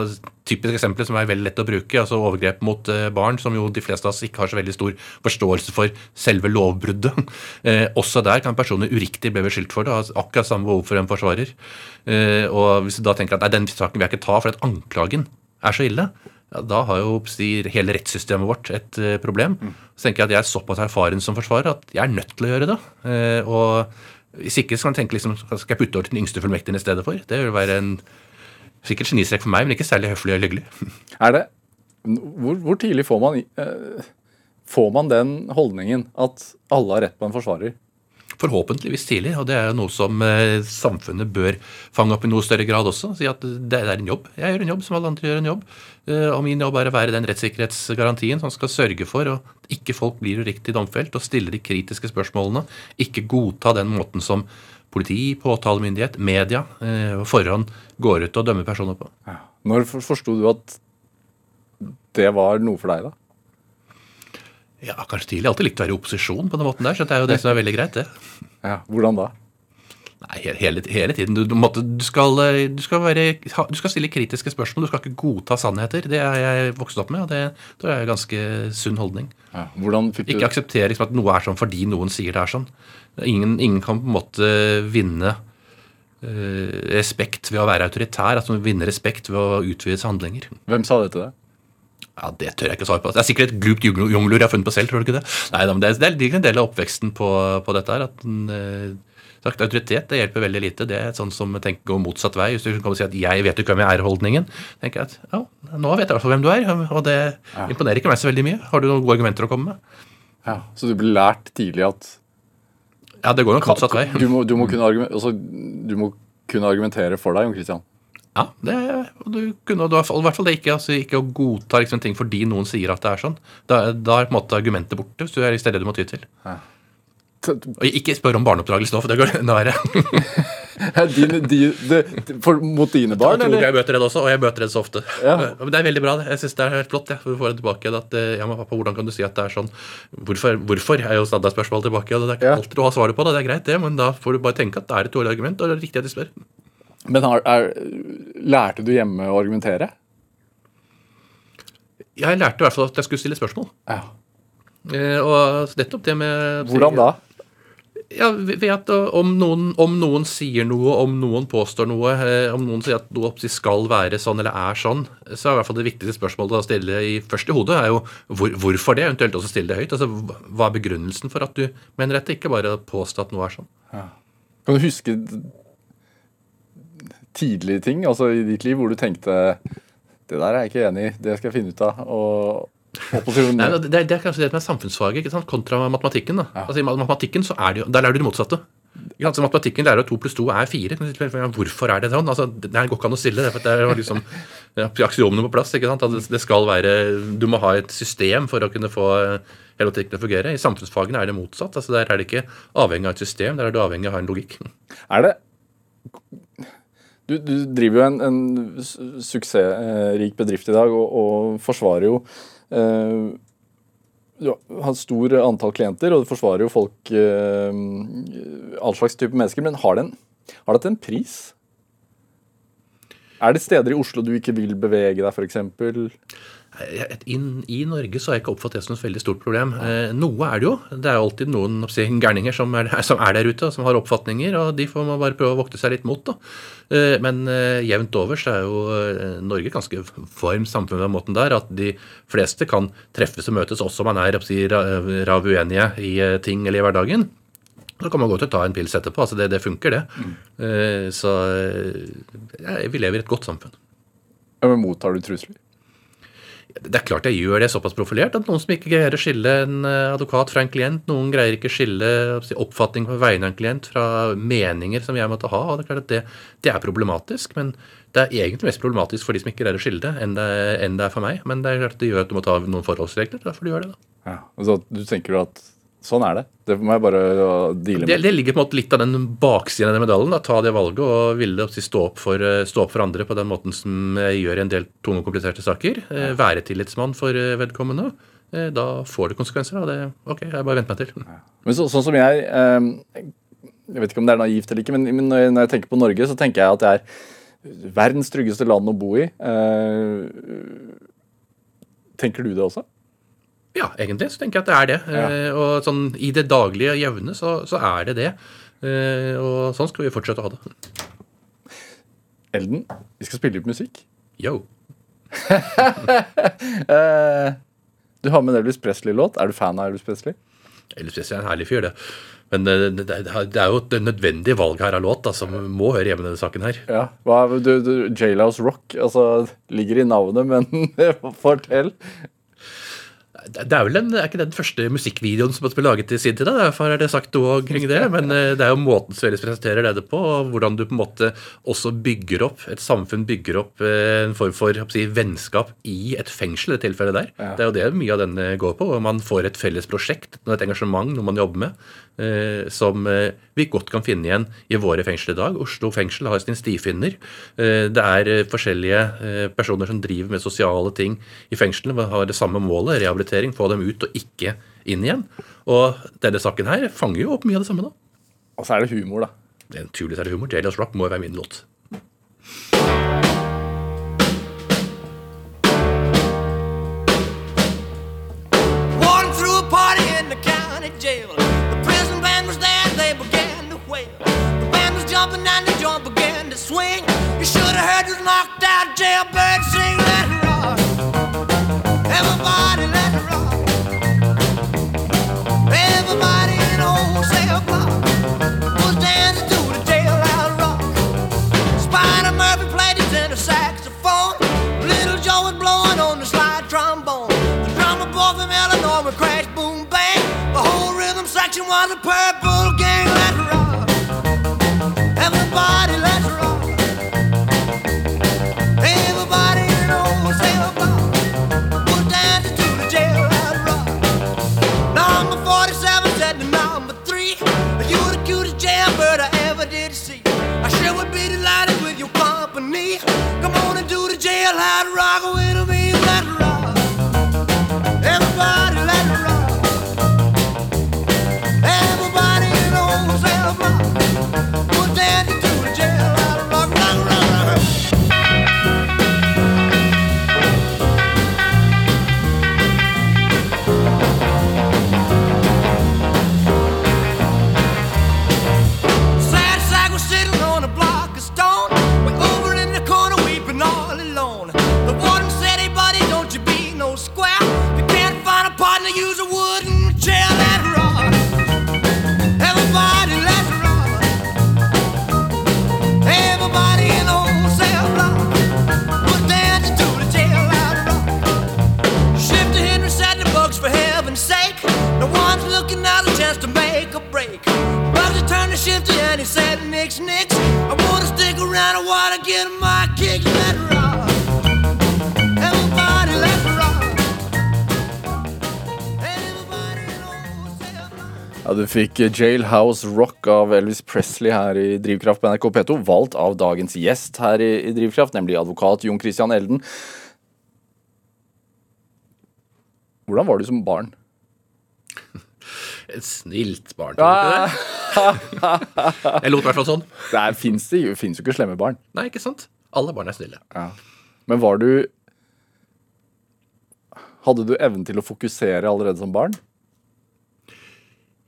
typisk eksempel som er veldig lett å bruke, altså overgrep mot eh, barn, som jo de fleste av oss ikke har så veldig stor forståelse for selve lovbruddet. <laughs> Eh, også der kan personer uriktig bli beskyldt for det, og ha akkurat samme behov for en forsvarer. Eh, og hvis du da tenker at nei, den saken vil jeg ikke ta for at anklagen er så ille, ja, da har jo si, hele rettssystemet vårt et eh, problem. Så tenker jeg at jeg er såpass erfaren som forsvarer at jeg er nødt til å gjøre det. Eh, og hvis ikke så kan jeg tenke liksom, skal jeg putte over til den yngste fullmektigen i stedet for. Det vil være en sikkert genistrek for meg, men ikke særlig høflig og hyggelig. <laughs> Er det Hvor, hvor tidlig får man, eh, får man den holdningen at alle har rett på en forsvarer? Forhåpentligvis tidlig, og det er jo noe som samfunnet bør fange opp i noe større grad også. Si at det er en jobb. Jeg gjør en jobb som alle andre gjør en jobb. Eh, og min jobb er å være den rettssikkerhetsgarantien som skal sørge for at ikke folk blir uriktig domfelt og stiller de kritiske spørsmålene. Ikke godta den måten som politi, påtalemyndighet, media og forhånd går ut og dømmer personer på. Ja. Når forsto du at det var noe for deg, da? Ja, kanskje tidlig. Alltid likt å være i opposisjon på den måten der, så det er jo det som er veldig greit, det. Ja, Hvordan da? Nei, hele, hele tiden. Du, du, måtte, du, skal, eh, du, skal være, du, skal, stille kritiske spørsmål. Du skal ikke godta sannheter. Det er jeg vokst opp med, og det, det er en ganske sunn holdning. Ja. Ikke akseptere liksom, at noe er sånn fordi noen sier det er sånn. Ingen, ingen kan på en måte vinne uh, respekt ved å være autoritær. Altså vinne respekt ved å utvide handlinger. Hvem sa det til deg? Ja, Det tør jeg ikke svare på. Det er sikkert et glupt jungelur jeg har funnet på selv. tror du ikke det? Nei, men Det er, det er en del av oppveksten på, på dette. her, at uh, sagt, Autoritet det hjelper veldig lite. Det er sånn som tenker går motsatt vei. Hvis du kan si at 'jeg vet ikke hvem jeg er'-holdningen, tenker jeg at ja, nå vet jeg i hvert fall hvem du er. Og det ja. imponerer ikke meg så veldig mye. Har du noen gode argumenter å komme med? Ja, Så du ble lært tidlig at Ja, det går nok motsatt vei. Du må, du må, kunne, argumentere, altså, du må kunne argumentere for deg, Jon Christian. Ja, det, du kunne du, i hvert fall det ikke, altså, ikke å godta liksom, ting fordi noen sier at det er sånn. Da, da er på en måte argumentet borte, hvis du er i stedet du må ty til. Ja. Og ikke spør om barneoppdragelse nå, for det går enda verre. <laughs> dine, de, de, for, mot dine barn, eller? Jeg er det også, og jeg er det så ofte. Ja. Men det er veldig bra. det. Jeg synes det er helt flott. Ja. For å det tilbake at, eh, ja, men pappa, Hvordan kan du si at det er sånn? Hvorfor, hvorfor er jo standardspørsmålet tilbake. Og det er ikke ja. alltid du har svaret på det, det er greit, det, men da får du bare tenke at det er et dårlig argument, og det er riktig at de spør. Men er, er, lærte du hjemme å argumentere? Jeg lærte i hvert fall at jeg skulle stille spørsmål. Ja. Eh, og nettopp det med Hvordan da? Ja, ved at om noen, om noen, sier noe, om noen påstår noe, eh, om noen sier at noe skal være sånn eller er sånn, så er i hvert fall det viktigste spørsmålet å stille i, først i hodet, er jo hvor, hvorfor det, eventuelt også stille det høyt. Altså, Hva er begrunnelsen for at du mener dette, ikke bare påstå at noe er sånn. Ja. Kan du huske tidlige ting altså i ditt liv hvor du tenkte det der er jeg ikke enig i, det skal jeg finne ut av. og Nei, det, er, det er kanskje det med samfunnsfaget ikke sant? kontra matematikken. da. Ja. Altså, I matematikken så er det jo, der lærer du det motsatte. I matematikken lærer at to pluss to er fire. Hvorfor er det sånn? Altså, det går ikke an å stille det. for det er liksom ja, Aksiomene på plass. ikke sant? Altså, det skal være, Du må ha et system for å kunne få hele til å fungere. I samfunnsfagene er det motsatt. altså Der er det ikke avhengig av et system, der er det avhengig av en logikk. Er det du, du, driver jo en, en suksessrik bedrift i dag og, og forsvarer jo eh, Du har stor antall klienter, og du forsvarer jo folk eh, All slags type mennesker. Men har, det dette en pris? Er det steder i Oslo du ikke vil bevege deg, f.eks.? Inn, I Norge så har jeg ikke oppfattet det som et veldig stort problem. Eh, noe er det jo. Det er alltid noen si, gærninger som er, <laughs> som er, der ute, og som har oppfatninger, og de får man bare prøve å vokte seg litt mot. da. Eh, men eh, jevnt over så er jo eh, Norge ganske varmt samfunn på den måten der at de fleste kan treffes og møtes også om man er si, rav uenige i eh, ting eller i hverdagen. Så kan man godt ta en pils etterpå. altså Det, det funker, det. Mm. Eh, så ja, vi lever i et godt samfunn. Ja, men Mottar du trusler? Det er klart jeg gjør det såpass profilert at noen som ikke greier å skille en eh, advokat fra en klient, noen greier ikke å skille oppfatning på vegne av en klient fra meninger som jeg måtte ha. og Det er klart at det, det, er problematisk, men det er egentlig mest problematisk for de som ikke greier å skille det, enn det, enn det er for meg. Men det er klart det gjør at du må ta noen forholdsregler. Derfor du gjør det. da. Ja, altså Du tenker at Sånn er det. Det må jeg bare deale med. Det, det, ligger på en måte litt av den baksiden av den medaljen. Da. Ta det valget og ville stå opp, for, eh, stå opp for andre på den måten som jeg gjør i en del tunge og kompliserte saker. Eh, ja. Være tillitsmann for eh, vedkommende. Da får det konsekvenser. Da. Det, ok, jeg bare venter meg til. Ja. Men så, sånn som jeg Jeg vet ikke om det er naivt eller ikke, men, men når jeg tenker på Norge, så tenker jeg at det er verdens tryggeste land å bo i. Tenker du det også? Ja, egentlig så tenker jeg at det er det. Ja. Eh, og sånn i det daglige jevne så, så, er det det. Eh, og sånn skal vi fortsette å ha det. Elden, vi skal spille litt musikk. Yo. <laughs> Eh, du har med en Elvis Presley-låt. Er du fan av Elvis Presley? Elvis Presley er en herlig fyr, det. Men det, er jo et nødvendig valg her av låt da, som må høre hjemme i denne saken her. Ja, J-Louse Rock altså, ligger i navnet, men <laughs> fortell. Det er vel en, er ikke det den første musikkvideoen som ble laget i sin tid? Derfor er det sagt noe omkring det. Men eh, det er jo måten Sverres presenterer det på, og hvordan du på en måte også bygger opp et samfunn bygger opp eh, en form for si, vennskap i et fengsel, i det tilfellet der. Det er jo det mye av denne går på. og Man får et felles prosjekt, et engasjement, noe man jobber med, eh, som vi godt kan finne igjen i våre fengsler i dag. Oslo fengsel har sin stifinner. Det er forskjellige personer som driver med sosiale ting i fengslene, har det samme målet, rehabilitering få dem ut og ikke inn igjen. Og denne saken her fanger jo opp mye av det samme, da. Og så er det humor, da. Det er Naturligvis er det humor. Jailhouse Rock må jo være min låt. Jumping and the joint began to swing. You should have heard this knocked out jailbird sing. Let Ja, Du fikk Jailhouse Rock av Elvis Presley her i Drivkraft på NRK P2, valgt av dagens gjest her i, i Drivkraft, nemlig advokat Jon Christian Elden. Hvordan var du som barn? Et snilt barn. tror du ikke det? <laughs> Jeg lot i hvert fall sånn. Det fins jo ikke slemme barn. Nei, ikke sant? Alle barn er snille. Men var du Hadde du evnen til å fokusere allerede som barn?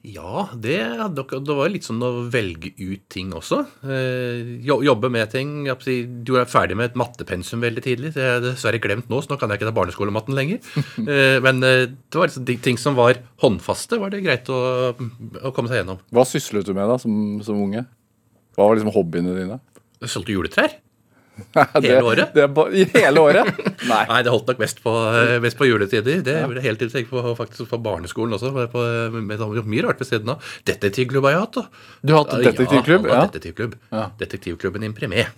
Ja, det, det var litt sånn å velge ut ting også. Eh, jobbe med ting. Du er ferdig med et mattepensum veldig tidlig. Det er dessverre glemt nå, så nå kan jeg ikke ta barneskolematten lenger. <laughs> Eh, men eh, det var liksom de ting som var håndfaste, var det greit å, å komme seg gjennom. Hva syslet du med da som, som unge? Hva var liksom hobbyene dine? Jeg solgte juletrær. Det- Hele året? Det, I hele året? <laughs> Nei. Nei, det holdt nok mest på, eh, mest på juletider. Det ble helt til tenkt på, faktisk på barneskolen også. På, på, med, med mye rart ved siden av. Detektivklubb har jeg hatt. da. Du har hatt detektivklubb? Ja, Ja. detektivklubb. Ja. Detektivklubben Imprimé.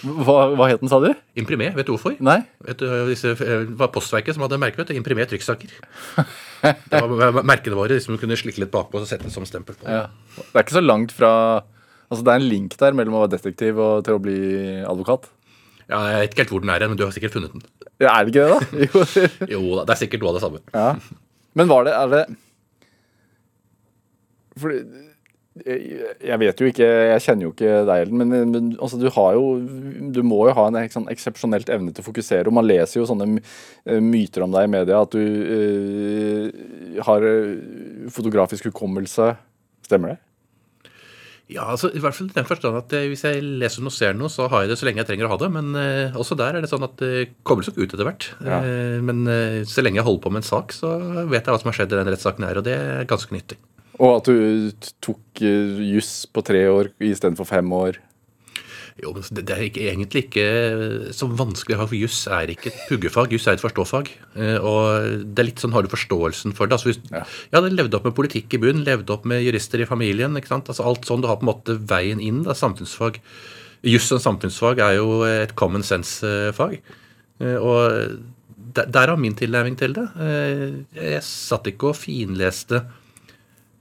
Hva, hva het den, sa du? Imprimé, vet du hvorfor? Nei? Vet du, disse, eh, det var Postverket som hadde merket det. Imprimé trykksaker. Det var merkene våre som du kunne slikke litt bakpå og sette det som stempel på. Ja. Det er ikke så langt fra Altså Det er en link der mellom å være detektiv og til å bli advokat. Ja, jeg vet ikke helt hvor den er, men du har sikkert funnet den. Ja, er det ikke det, da? <laughs> Jo. Jo da, det er sikkert noe av det samme. Ja. Men var det Er det For jeg, vet jo ikke Jeg kjenner jo ikke deg, Ellen, men, men altså, du har jo Du må jo ha en sånn eksepsjonelt evne til å fokusere. Og man leser jo sånne eh, myter om deg i media, at du øh, har eh, fotografisk hukommelse. Stemmer det? Ja, altså, i hvert fall i den forstand at eh, Hvis jeg leser noe og ser noe, så har jeg det så lenge jeg trenger å ha det. Men eh, også der er det sånn at det kommer nok ut etter hvert. Ja. Eh, men eh, så lenge jeg holder på med en sak, så vet jeg hva som har skjedd i den rettssaken her, og det er ganske nyttig. Og at du tok eh, juss på tre år istedenfor fem år. Jo, men det, er ikke, egentlig ikke så vanskelig å ha, for juss er ikke et puggefag. Juss er et forståfag. Eh, og det er litt sånn, Har du forståelsen for det? Altså, hvis, ja. ja, det levde opp med politikk i bunn, levde opp med jurister i familien. ikke sant? Altså Alt sånn, Du har på en måte veien inn. da, Samfunnsfag. Juss som samfunnsfag er jo et common sense-fag. og der Derav min tilnærming til det. Eh, jeg satt ikke og finleste eh,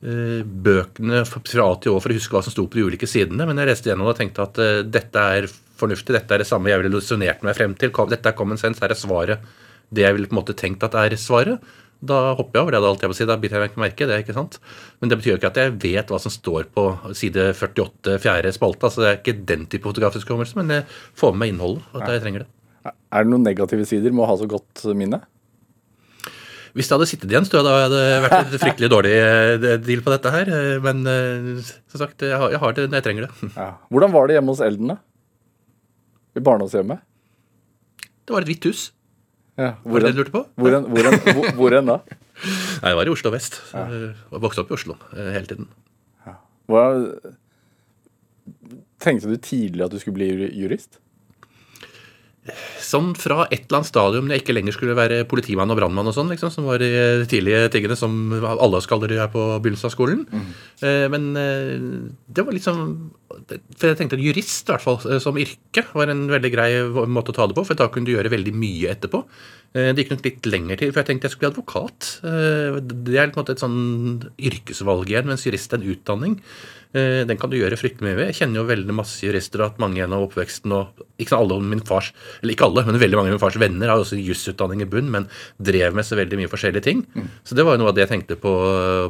bøkene fra A til Å for å huske hva som sto på de ulike sidene, men jeg leste gjennom og tenkte at eh, dette er fornuftig, dette er det samme jeg ville illustrert meg frem til. Dette er common sense, her er svaret. Det jeg ville på en måte tenkt at er svaret. Da hopper jeg over det. alt jeg på å si, Da biter jeg meg ikke merke det. ikke sant? Men det betyr jo ikke at jeg vet hva som står på side 48, fjerde spalte. altså Det er ikke den type fotografisk hukommelse, men jeg får med meg innholdet. at jeg trenger det. Er det noen negative sider med å ha så godt minne? Hvis det hadde sittet igjen, så hadde det vært et fryktelig dårlig eh, deal på dette her. Eh, men eh, som sagt, jeg har, det når jeg trenger det. Ja. Hvordan var det hjemme hos Elden, da? I barndomshjemmet? Det var et hvitt hus. Ja. Hvor på? Hvor, en, hvor, en, hvor, hvor en da? <laughs> Nei, Det var i Oslo vest. Ja. Jeg vokste opp i Oslo hele tiden. Ja. Hva, tenkte du tidlig at du skulle bli jurist? Sånn fra et eller annet stadium når jeg ikke lenger skulle være politimann og brannmann og sånn, liksom, som var de tidlige tingene som alle oss kaller det her på begynnelsen av skolen. Mm. Men eh, det var liksom For jeg tenkte at jurist, i hvert fall, eh, som yrke, var en veldig grei måte å ta det på, for da kunne du gjøre veldig mye etterpå. Det gikk nok litt lenger til, for jeg tenkte jeg skulle bli advokat. Det er på en måte et sånn yrkesvalg igjen, mens jurist er en utdanning. Eh, den kan du gjøre fryktelig mye ved. Jeg kjenner jo veldig masse jurister og hatt mange gjennom oppveksten. og Ikke alle min fars, eller ikke alle, men veldig mange av min fars venner har også jusutdanning i bunn, men drev med så veldig mye forskjellige ting. Mm. Så det var jo noe av det jeg tenkte på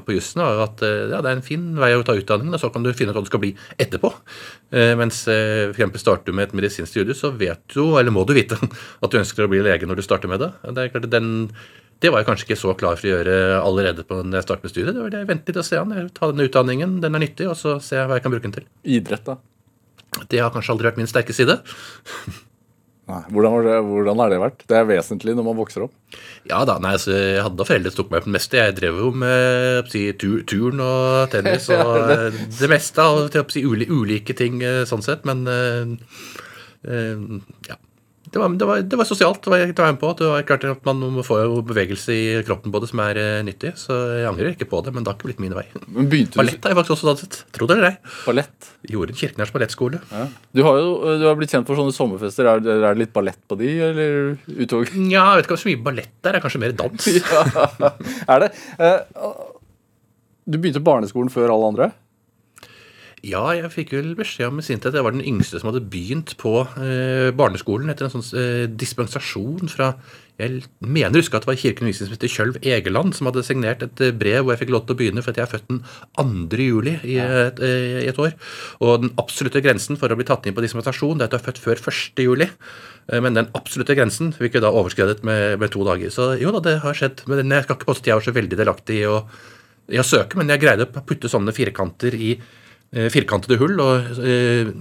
på jussen. At eh, ja, det er en fin vei å ta utdanningen, og så kan du finne ut hva du skal bli etterpå. Eh, mens f.eks. starter du med et medisinsk studie, så vet du, eller må du vite, <laughs> at du ønsker å bli lege når du starter med det. Det er klart den det var jeg kanskje ikke så klar for å gjøre allerede på når jeg startet med studiet. Det var det jeg ventet litt og se an. Ta denne utdanningen, den er nyttig, og så ser jeg hva jeg kan bruke den til. Idrett, da? Det har kanskje aldri vært min sterke side. <laughs> Nei, hvordan, det, hvordan, har det vært? Det er vesentlig når man vokser opp? Ja da, nei, altså, Jeg hadde foreldre som tok meg på det meste. Jeg drev jo med si, tur, turn og tennis <laughs> og det meste av si, ulike ting eh, sånn sett. Men uh, uh, ja det var, det, var, det var, sosialt. Det var jeg med på. Det var klart at Man må få bevegelse i kroppen på det som er uh, nyttig. Så jeg angrer ikke på det, men det har ikke blitt min vei. Ballett har jeg faktisk også danset. Tro det eller ei. Ballett? Gjorde en Kirkenærs ballettskole. Ja. Du har jo du har blitt kjent for sånne sommerfester. Er, er, det litt ballett på de, eller utover? Ja, jeg vet ikke om så mye ballett der. Det er kanskje mer dans. <laughs> ja, er det? Uh, du begynte barneskolen før alle andre? Ja, jeg fikk vel beskjed om sint sin at jeg var den yngste som hadde begynt på eh, barneskolen etter en sånn eh, dispensasjon fra Jeg mener å huske at det var Kirken undervisningsminister Kjølv Egeland som hadde signert et eh, brev hvor jeg fikk lov til å begynne fordi jeg er født den 2. juli i et, eh, i et, år. Og den absolutte grensen for å bli tatt inn på dispensasjon det er at du er født før 1. juli. Eh, men den absolutte grensen fikk vi da overskredet med, med, to dager. Så jo da, det har skjedd. Men jeg skal ikke påstå at jeg var så veldig delaktig i å, i å søke, men jeg greide å putte sånne firkanter i firkantede hull og eh,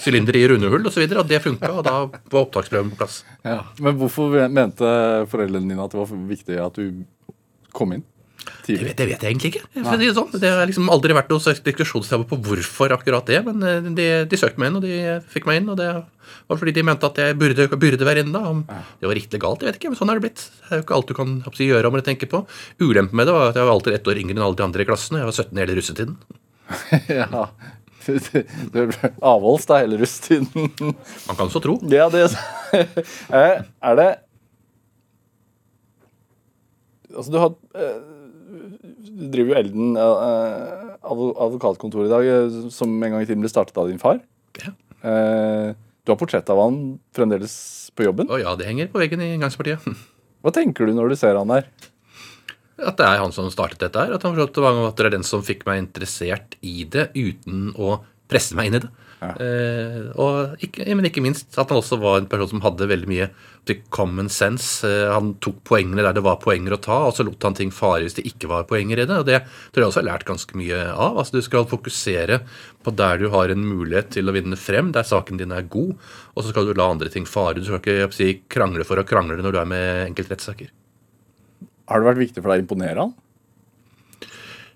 sylindere i runde hull osv. Og, så og det funka, og da var opptaksprøven på plass. Ja, men hvorfor mente foreldrene dine at det var viktig at du kom inn? Det vet, det vet, jeg egentlig ikke. For det, sånn. det har liksom aldri vært noe diskusjonstema på hvorfor akkurat det. Men eh, de, de, søkte meg inn, og de fikk meg inn. Og det var fordi de mente at jeg burde, burde være inne. da. Om det var riktig galt, jeg vet ikke, men sånn er det blitt. Det er jo ikke alt du kan gjøre om eller tenke på. Ulempen med det var at jeg var alltid ett år yngre enn alle de andre i klassen. Jeg var 17 hele russetiden. <laughs> ja. Avholds, da, hele rusttiden. Man kan så tro. Ja, det <laughs> eh, Er det Altså, du har eh, Du driver jo Elden eh, advokatkontor i dag, som en gang i tiden ble startet av din far. Ja. Du har portrett av han fremdeles på jobben? Å ja, det henger på veggen i inngangspartiet. <laughs> Hva tenker du når du ser han der? At det er han som startet dette her. At han på at det er den som fikk meg interessert i det uten å presse meg inn i det. Ja. Eh, og ikke, men ikke minst at han også var en person som hadde veldig mye common sense. Eh, han tok poengene der det var poenger å ta, og så lot han ting fare hvis det ikke var poenger i det. og Det tror jeg også har lært ganske mye av. Altså Du skal fokusere på der du har en mulighet til å vinne frem, der saken din er god, og så skal du la andre ting fare. Du skal ikke si, krangle for å krangle når du er med enkeltrettssaker. Har det vært viktig for deg å imponere han?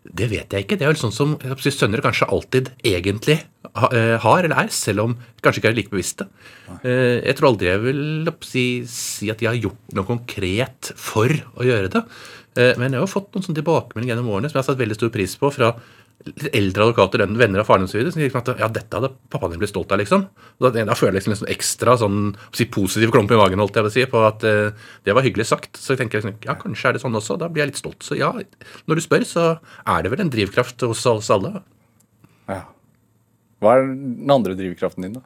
Det vet jeg ikke. Det er vel sånn som sønner kanskje alltid egentlig eh, har, eller er, selv om kanskje ikke er like bevisste. Eh, jeg tror aldri jeg vil si, si, at de har gjort noe konkret for å gjøre det. Eh, men jeg har fått noen sånne tilbakemeldinger gjennom årene som jeg har satt veldig stor pris på fra eldre advokater, venner av faren osv. Som sier at ja, dette hadde pappaen din blitt stolt av. liksom. Da, da føler jeg liksom, liksom ekstra sånn, si, positiv klump i magen holdt jeg vil si, på at uh, det var hyggelig sagt. Så jeg tenker liksom, ja, kanskje er det sånn også. Da blir jeg litt stolt. Så ja, når du spør, så er det vel en drivkraft hos oss alle. Ja. Hva er den andre drivkraften din, da?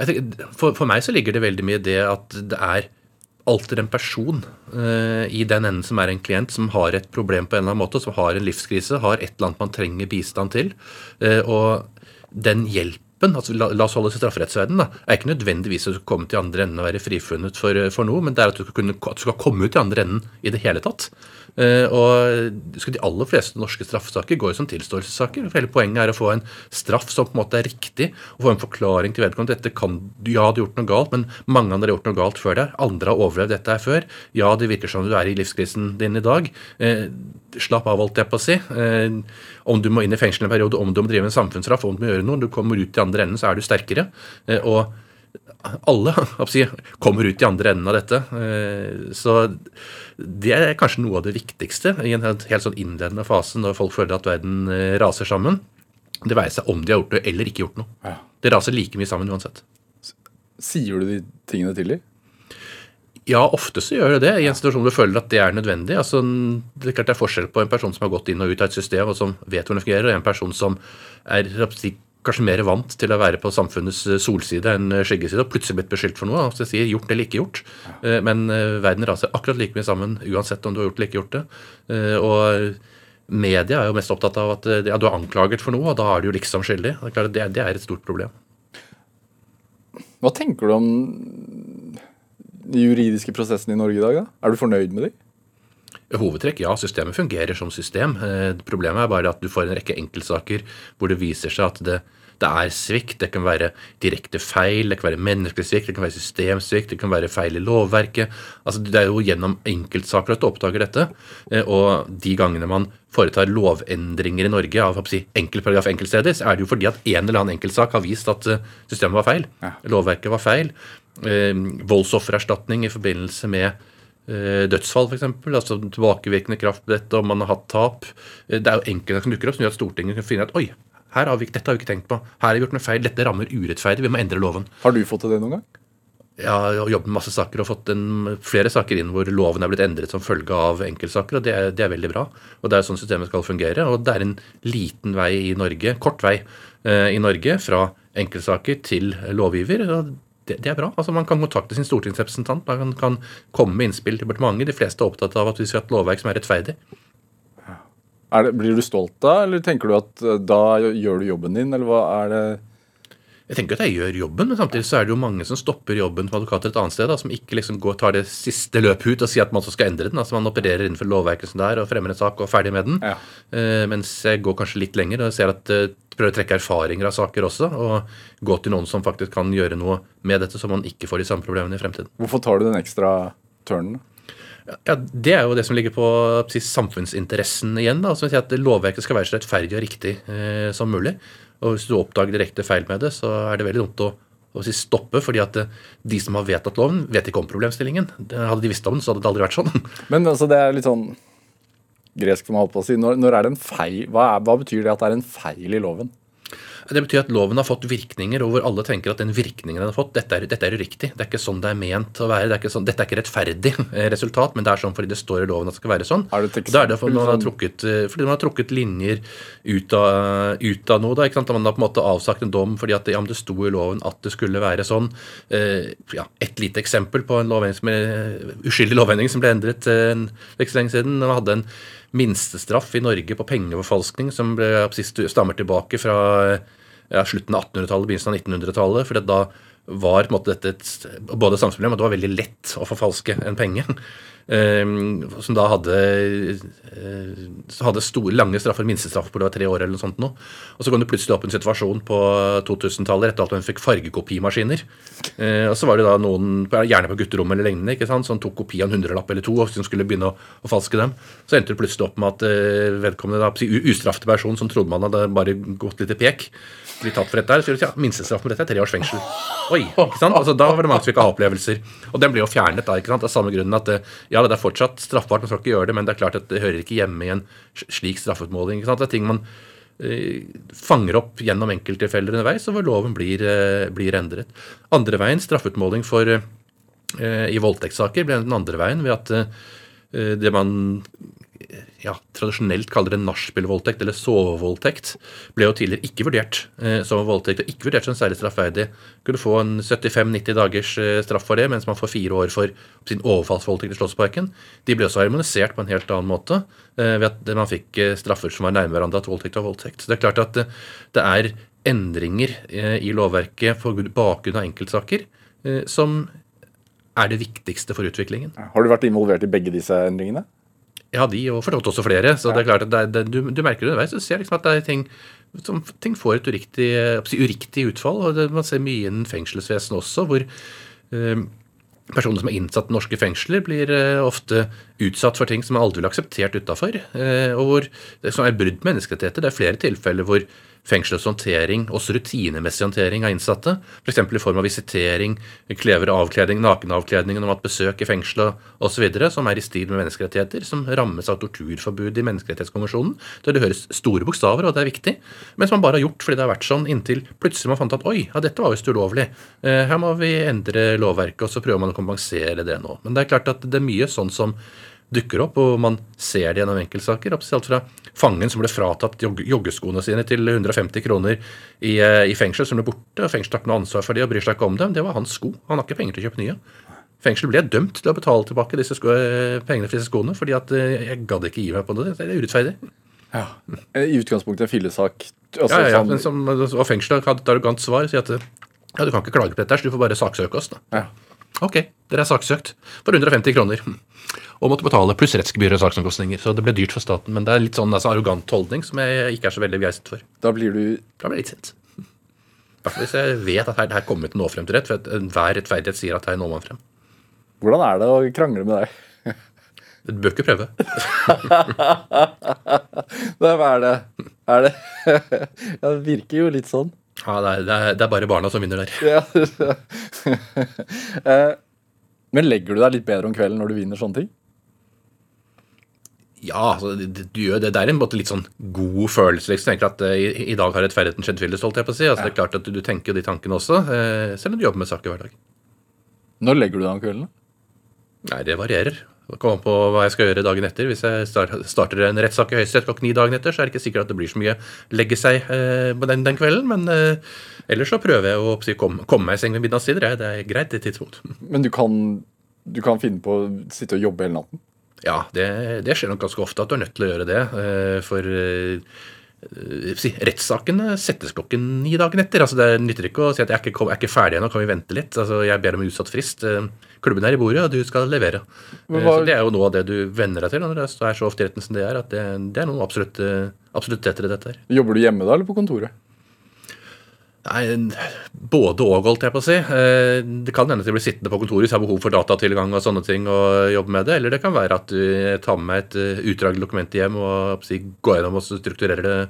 Tenker, for, for meg så ligger det veldig mye i det at det er alltid en person uh, i den enden som er en klient, som har et problem på en eller annen måte, som har en livskrise, har et eller annet man trenger bistand til. Uh, og den hjelpen altså la, la oss holde oss i strafferettsverdenen, er ikke nødvendigvis å komme til andre enden og være frifunnet for, for noe, men det er at du, skal kunne, at du skal komme ut i andre enden i det hele tatt. Eh, og De aller fleste norske straffesaker går jo som tilståelsessaker. Hele Poenget er å få en straff som på en måte er riktig, og få en forklaring til vedkommende. Dette kan, Ja, du har gjort noe galt, men mange andre har gjort noe galt før deg. Andre har overlevd dette her før. Ja, det virker som du er i livskrisen din i dag. Eh, slapp av, holdt jeg på å si. Eh, om du må inn i fengsel en periode, om du må drive en samfunnsstraff, om du må gjøre noe. Du kommer ut i andre enden, så er du sterkere. og alle kommer ut i andre enden av dette. Så det er kanskje noe av det viktigste i en helt, sånn innledende fase når folk føler at verden eh, raser sammen. Det veier seg om de har gjort noe eller ikke gjort noe. Det raser like mye sammen uansett. Sier du de tingene til dem? Ja, ofte så gjør det det, i en situasjon hvor du føler at det er nødvendig. Altså, det er klart det er forskjell på en person som har gått inn og ut av et system og som vet hvordan det fungerer, og en person som er kanskje mer vant til å være på samfunnets eh, solside enn eh, skyggeside, og plutselig blitt beskyldt for noe. Altså jeg sier gjort eller ikke gjort. Eh, men verden raser akkurat like mye sammen uansett om du har gjort eller ikke gjort det. Og media er jo mest opptatt av at ja, du er anklaget for noe, og da er du jo liksom skyldig. Det er, klart, det, det er et stort problem. Hva tenker du om de juridiske prosessene i Norge i dag? da? Er du fornøyd med dem? Hovedtrekk, ja. Systemet fungerer som system. Eh, problemet er bare at du får en rekke enkeltsaker hvor det viser seg at det, det er svikt. Det kan være direkte feil, det kan være menneskelig svikt, det kan være systemsvikt, det kan være feil i lovverket. Altså, Det er jo gjennom enkeltsaker at du oppdager dette. Eh, og de gangene man foretar lovendringer i Norge av si, enkeltparagraf enkeltsteder, så er det jo fordi at en eller annen enkeltsak har vist at eh, systemet var feil. Lovverket var feil. Voldsoffererstatning i forbindelse med dødsfall, f.eks. Altså tilbakevirkende kraft på dette, om man har hatt tap. Eh, det er jo enkelte som dukker opp som gjør at Stortinget kan finne at oi, har vi, dette har vi ikke tenkt på. Her har vi gjort noe feil. Dette rammer urettferdig. Vi må endre loven. Har du fått til det noen gang? Ja, Jeg har jobbet med masse saker og fått en, flere saker inn hvor loven er blitt endret som følge av enkeltsaker, og det er, det er, veldig bra. Og Det er sånn systemet skal fungere. Og det er en liten vei i Norge, kort vei eh, i Norge, fra enkeltsaker til lovgiver. og det, det, er bra. Altså Man kan kontakte sin stortingsrepresentant, man kan, komme med innspill til departementet. De fleste er opptatt av at vi skal ha et lovverk som er rettferdig. Er det, blir du stolt da, eller tenker du at eh, da gjør du jobben din, eller hva er det jeg tenker at jeg gjør jobben, men samtidig så er det jo mange som stopper jobben som advokater et annet sted, da, som ikke liksom går, tar det siste løpet ut og sier at man også skal endre den. altså Man opererer innenfor lovverket som det er og fremmer en sak og er ferdig med den. Ja. Uh, mens jeg går kanskje litt lenger og ser at uh, prøver å trekke erfaringer av saker også. Og gå til noen som faktisk kan gjøre noe med dette, så man ikke får de samme problemene i fremtiden. Hvorfor tar du den ekstra turnen? Ja, Det er jo det som ligger på samfunnsinteressen igjen. da, som at Lovverket skal være så rettferdig og riktig eh, som mulig. Og Hvis du oppdager direkte feil med det, så er det veldig dumt å, å si stoppe. fordi at eh, de som har vedtatt loven, vet ikke om problemstillingen. Hadde de visst om den, så hadde det aldri vært sånn. <laughs> Men altså, det er litt sånn gresk for meg å holdt på å si. Når, når er det en feil, hva, er, hva betyr det at det er en feil i loven? Det betyr at loven har fått virkninger, og hvor alle tenker at den virkningen den har fått, dette er, dette er uriktig. Det er ikke sånn det er ment å være. Det er sånn, dette er ikke rettferdig eh, resultat, men det er sånn fordi det står i loven at det skal være sånn. Er det da er det fordi man, har trukket, eh, fordi man har trukket linjer ut av, ut av noe. Da, sant? Man har på en måte avsagt en dom fordi at ja, det sto i loven at det skulle være sånn. Uh, ja, et lite eksempel på en lovendring som er, uskyldig lovendring som ble endret eh, ikke så lenge siden. Man hadde en minstestraff i Norge på pengeforfalskning som ble, stammer tilbake fra ja, slutten av 1800-tallet, begynnelsen av 1900-tallet. for da var på en måte dette et, både samspillet, men det var veldig lett å forfalske en penge. Eh, som da hadde, eh, hadde store, lange straffer, minstestraffer på det var tre år eller noe sånt nå. Og så kom det plutselig opp en situasjon på 2000-tallet etter at man fikk fargekopimaskiner. Eh, og så var det da noen, gjerne på gutterommet eller lignende, ikke sant, som tok kopi av en hundrelapp eller to og som skulle begynne å, å falske dem. Så endte det plutselig opp med at eh, vedkommende da, ustraffet person som trodde man hadde bare gått litt i pek, blir tatt for dette her. Så sier de, ja, minstestraff på dette er tre års fengsel. Oi, ikke sant? Altså, da var det mange som fikk ha opplevelser Og den ble jo fjernet da, ikke sant? av samme grunnen at ja, det er fortsatt straffbart, man skal ikke gjøre det, men det er klart at det hører ikke hjemme i en slik straffeutmåling. Det er ting man eh, fanger opp gjennom enkelttilfeller underveis, og hvor loven blir, eh, blir endret. Andre veien, straffeutmåling for eh, i voldtektssaker, ble den andre veien ved at det man ja, tradisjonelt kaller det nachspielvoldtekt eller sovevoldtekt, ble jo tidligere ikke vurdert eh, som voldtekt og ikke vurdert som særlig straffverdig. Kunne få en 75-90 dagers eh, straff for det, mens man får fire år for sin overfallsvoldtekt i Slottsparken. De ble også harmonisert på en helt annen måte eh, ved at man fikk eh, straffer som var nærme hverandre at voldtekt var voldtekt. Så det er klart at eh, det er endringer eh, i lovverket på bakgrunn av enkeltsaker som er det viktigste for utviklingen. Har du vært involvert i begge disse endringene? Ja, de og for også flere. Så det er klart at det det, du, du, merker det underveis. Du ser liksom at det er ting som ting får et uriktig, uriktig utfall. og det, Man ser mye innen fengselsvesenet også, hvor eh, personer som er innsatt i norske fengsler, blir eh, ofte utsatt for ting som man aldri ville akseptert utafor. Eh, og hvor det som er brudd på menneskerettigheter. Det er flere tilfeller hvor fengselets håndtering, også rutinemessig håndtering av innsatte, f.eks. For i form av visitering, klever avkledning, nakenavkledning om at besøk i fengselet osv., som er i stil med menneskerettigheter, som rammes av torturforbud i Menneskerettighetskonvensjonen. Der det høres store bokstaver, og det er viktig, men som man bare har gjort fordi det har vært sånn inntil plutselig man fant at oi, ja, dette var visst ulovlig. Eh, her må vi endre lovverket, og så prøver man å kompensere det nå. Men det er klart at det er mye sånn som dukker opp, og man ser det gjennom enkeltsaker. Alt fra fangen som ble fratatt joggeskoene sine til 150 kroner i, eh, i fengsel, som ble borte. Fengselet har ikke noe ansvar for det og bryr seg ikke om dem. Det var hans sko. Han har ikke penger til å kjøpe nye. Fengsel ble dømt til å betale tilbake disse sko, eh, pengene for disse skoene, fordi at eh, jeg gadd ikke gi meg på det. Det er urettferdig. Ja. I utgangspunktet en fillesak. Altså, ja, ja, ja. Men Som, og fengselet hadde et arrogant svar. Sier at ja, du kan ikke klage på dette, så du får bare saksøke oss. da. Ja. Ok, dere er saksøkt for 150 kroner. Og måtte betale pluss rettsgebyr og saksomkostninger. Så det ble dyrt for staten. Men det er litt sånn altså, arrogant holdning som jeg ikke er så veldig begeistret for. Da blir du Da blir jeg litt sint. Hvert hvis jeg vet at her, her kommer vi til å nå frem til rett. For enhver rettferdighet sier at her når man frem. Hvordan er det å krangle med deg? <laughs> Du bør ikke prøve. <laughs> Hvem er det? Er det <laughs> Ja, det virker jo litt sånn. Ja, det er, det er, det er bare barna som vinner der. Eh, men legger du deg litt bedre om kvelden når du vinner sånne ting? Ja, altså, du gjør det. Det er en måte litt sånn god følelse. liksom. tenker at uh, i, i, dag har rettferdigheten skjedd fyllest, holdt jeg på å si. Altså, ja. Det er klart at du, du tenker de tankene også, uh, selv om du jobber med saker hver dag. Når legger du deg om kvelden? Nei, det varierer. Det kommer på hva jeg skal gjøre dagen etter. Hvis jeg starter en rettssak i Høyesterett klokken ni dagen etter, så er det ikke sikkert at det blir så mye legge seg uh, den, den, kvelden. Men ellers så prøver jeg å si, komme, komme meg i seng ved midnattstider. Det er greit, det tidspunkt. Men du kan, du kan finne på å sitte og jobbe hele natten? Ja, det, det, skjer nok ganske ofte at du er nødt til å gjøre det. Eh, for rettssakene si, rettssaken settes klokken ni dagen etter. altså Det nytter ikke å si at jeg er ikke, jeg er ikke ferdig ennå, kan vi vente litt? altså Jeg ber om utsatt frist. Eh, klubben er i bordet, og du skal levere. Hva... Så Det er jo noe av det du venner deg til når det er så ofte i retten som det er. at Det, det er noe absolutt, absolutt etter dette her. Jobber du hjemme da, eller på kontoret? Nei, Både og, holdt jeg på å si. Eh, det kan hende at de blir sittende på kontoret hvis jeg har behov for datatilgang og sånne ting og jobbe med det. Eller det kan være at du tar med meg et utdrag utdragelig dokument hjem og si, går gjennom og strukturerer det.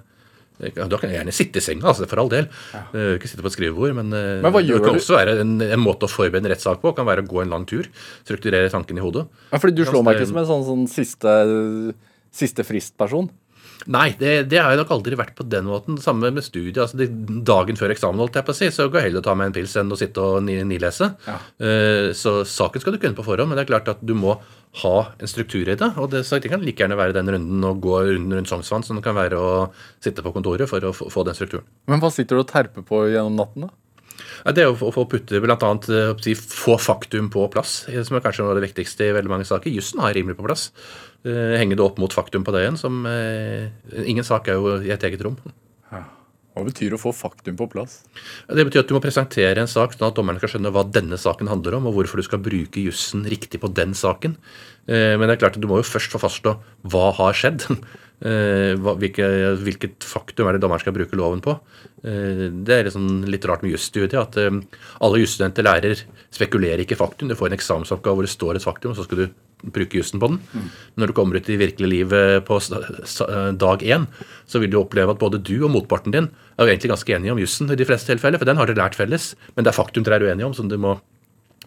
Da kan jeg gjerne sitte i senga, altså, for all del. Ja. Ikke sitte på et skrivebord. Men, men det kan også være en, en, måte å forberede en rettssak på. kan være å gå en lang tur. Strukturere tanken i hodet. Ja, fordi du slår meg ikke som en sånn, sånn siste, siste fristperson. Nei, det, det, har jeg nok aldri vært på den måten. Samme med studiet. altså det, Dagen før eksamen holdt jeg på å si, så går jeg heller å ta meg en pils enn å sitte og nilese. Ja. Uh, så saken skal du kunne på forhånd, men det er klart at du må ha en struktur i det. Og det, det kan like gjerne være den runden å gå runden rundt Sognsvann som det kan være å sitte på kontoret for å få, få den strukturen. Men hva sitter du og terper på gjennom natten, da? Det er å få putte bl.a. Si, få faktum på plass, som er kanskje noe av det viktigste i veldig mange saker. Jussen har rimelig på plass. Eh, henge det opp mot faktum på det igjen. Som, eh, ingen sak er jo i et eget rom. Hva betyr å få faktum på plass? Det betyr at du må presentere en sak, sånn at dommerne skal skjønne hva denne saken handler om, og hvorfor du skal bruke jussen riktig på den saken. Eh, men det er klart at du må jo først få fastslå hva har skjedd. <laughs> Hvilket faktum er det dommeren skal bruke loven på. Det er liksom litt rart med jusstudiet at alle jusstudenter lærer spekulerer ikke faktum. Du får en eksamensoppgave hvor det står et faktum, og så skal du bruke jussen på den. Mm. Når du kommer ut i virkelig livet på dag én, så vil du oppleve at både du og motparten din er jo egentlig ganske enige om jussen i de fleste tilfeller, for den har dere lært felles. Men det er faktum dere er uenige om, som du må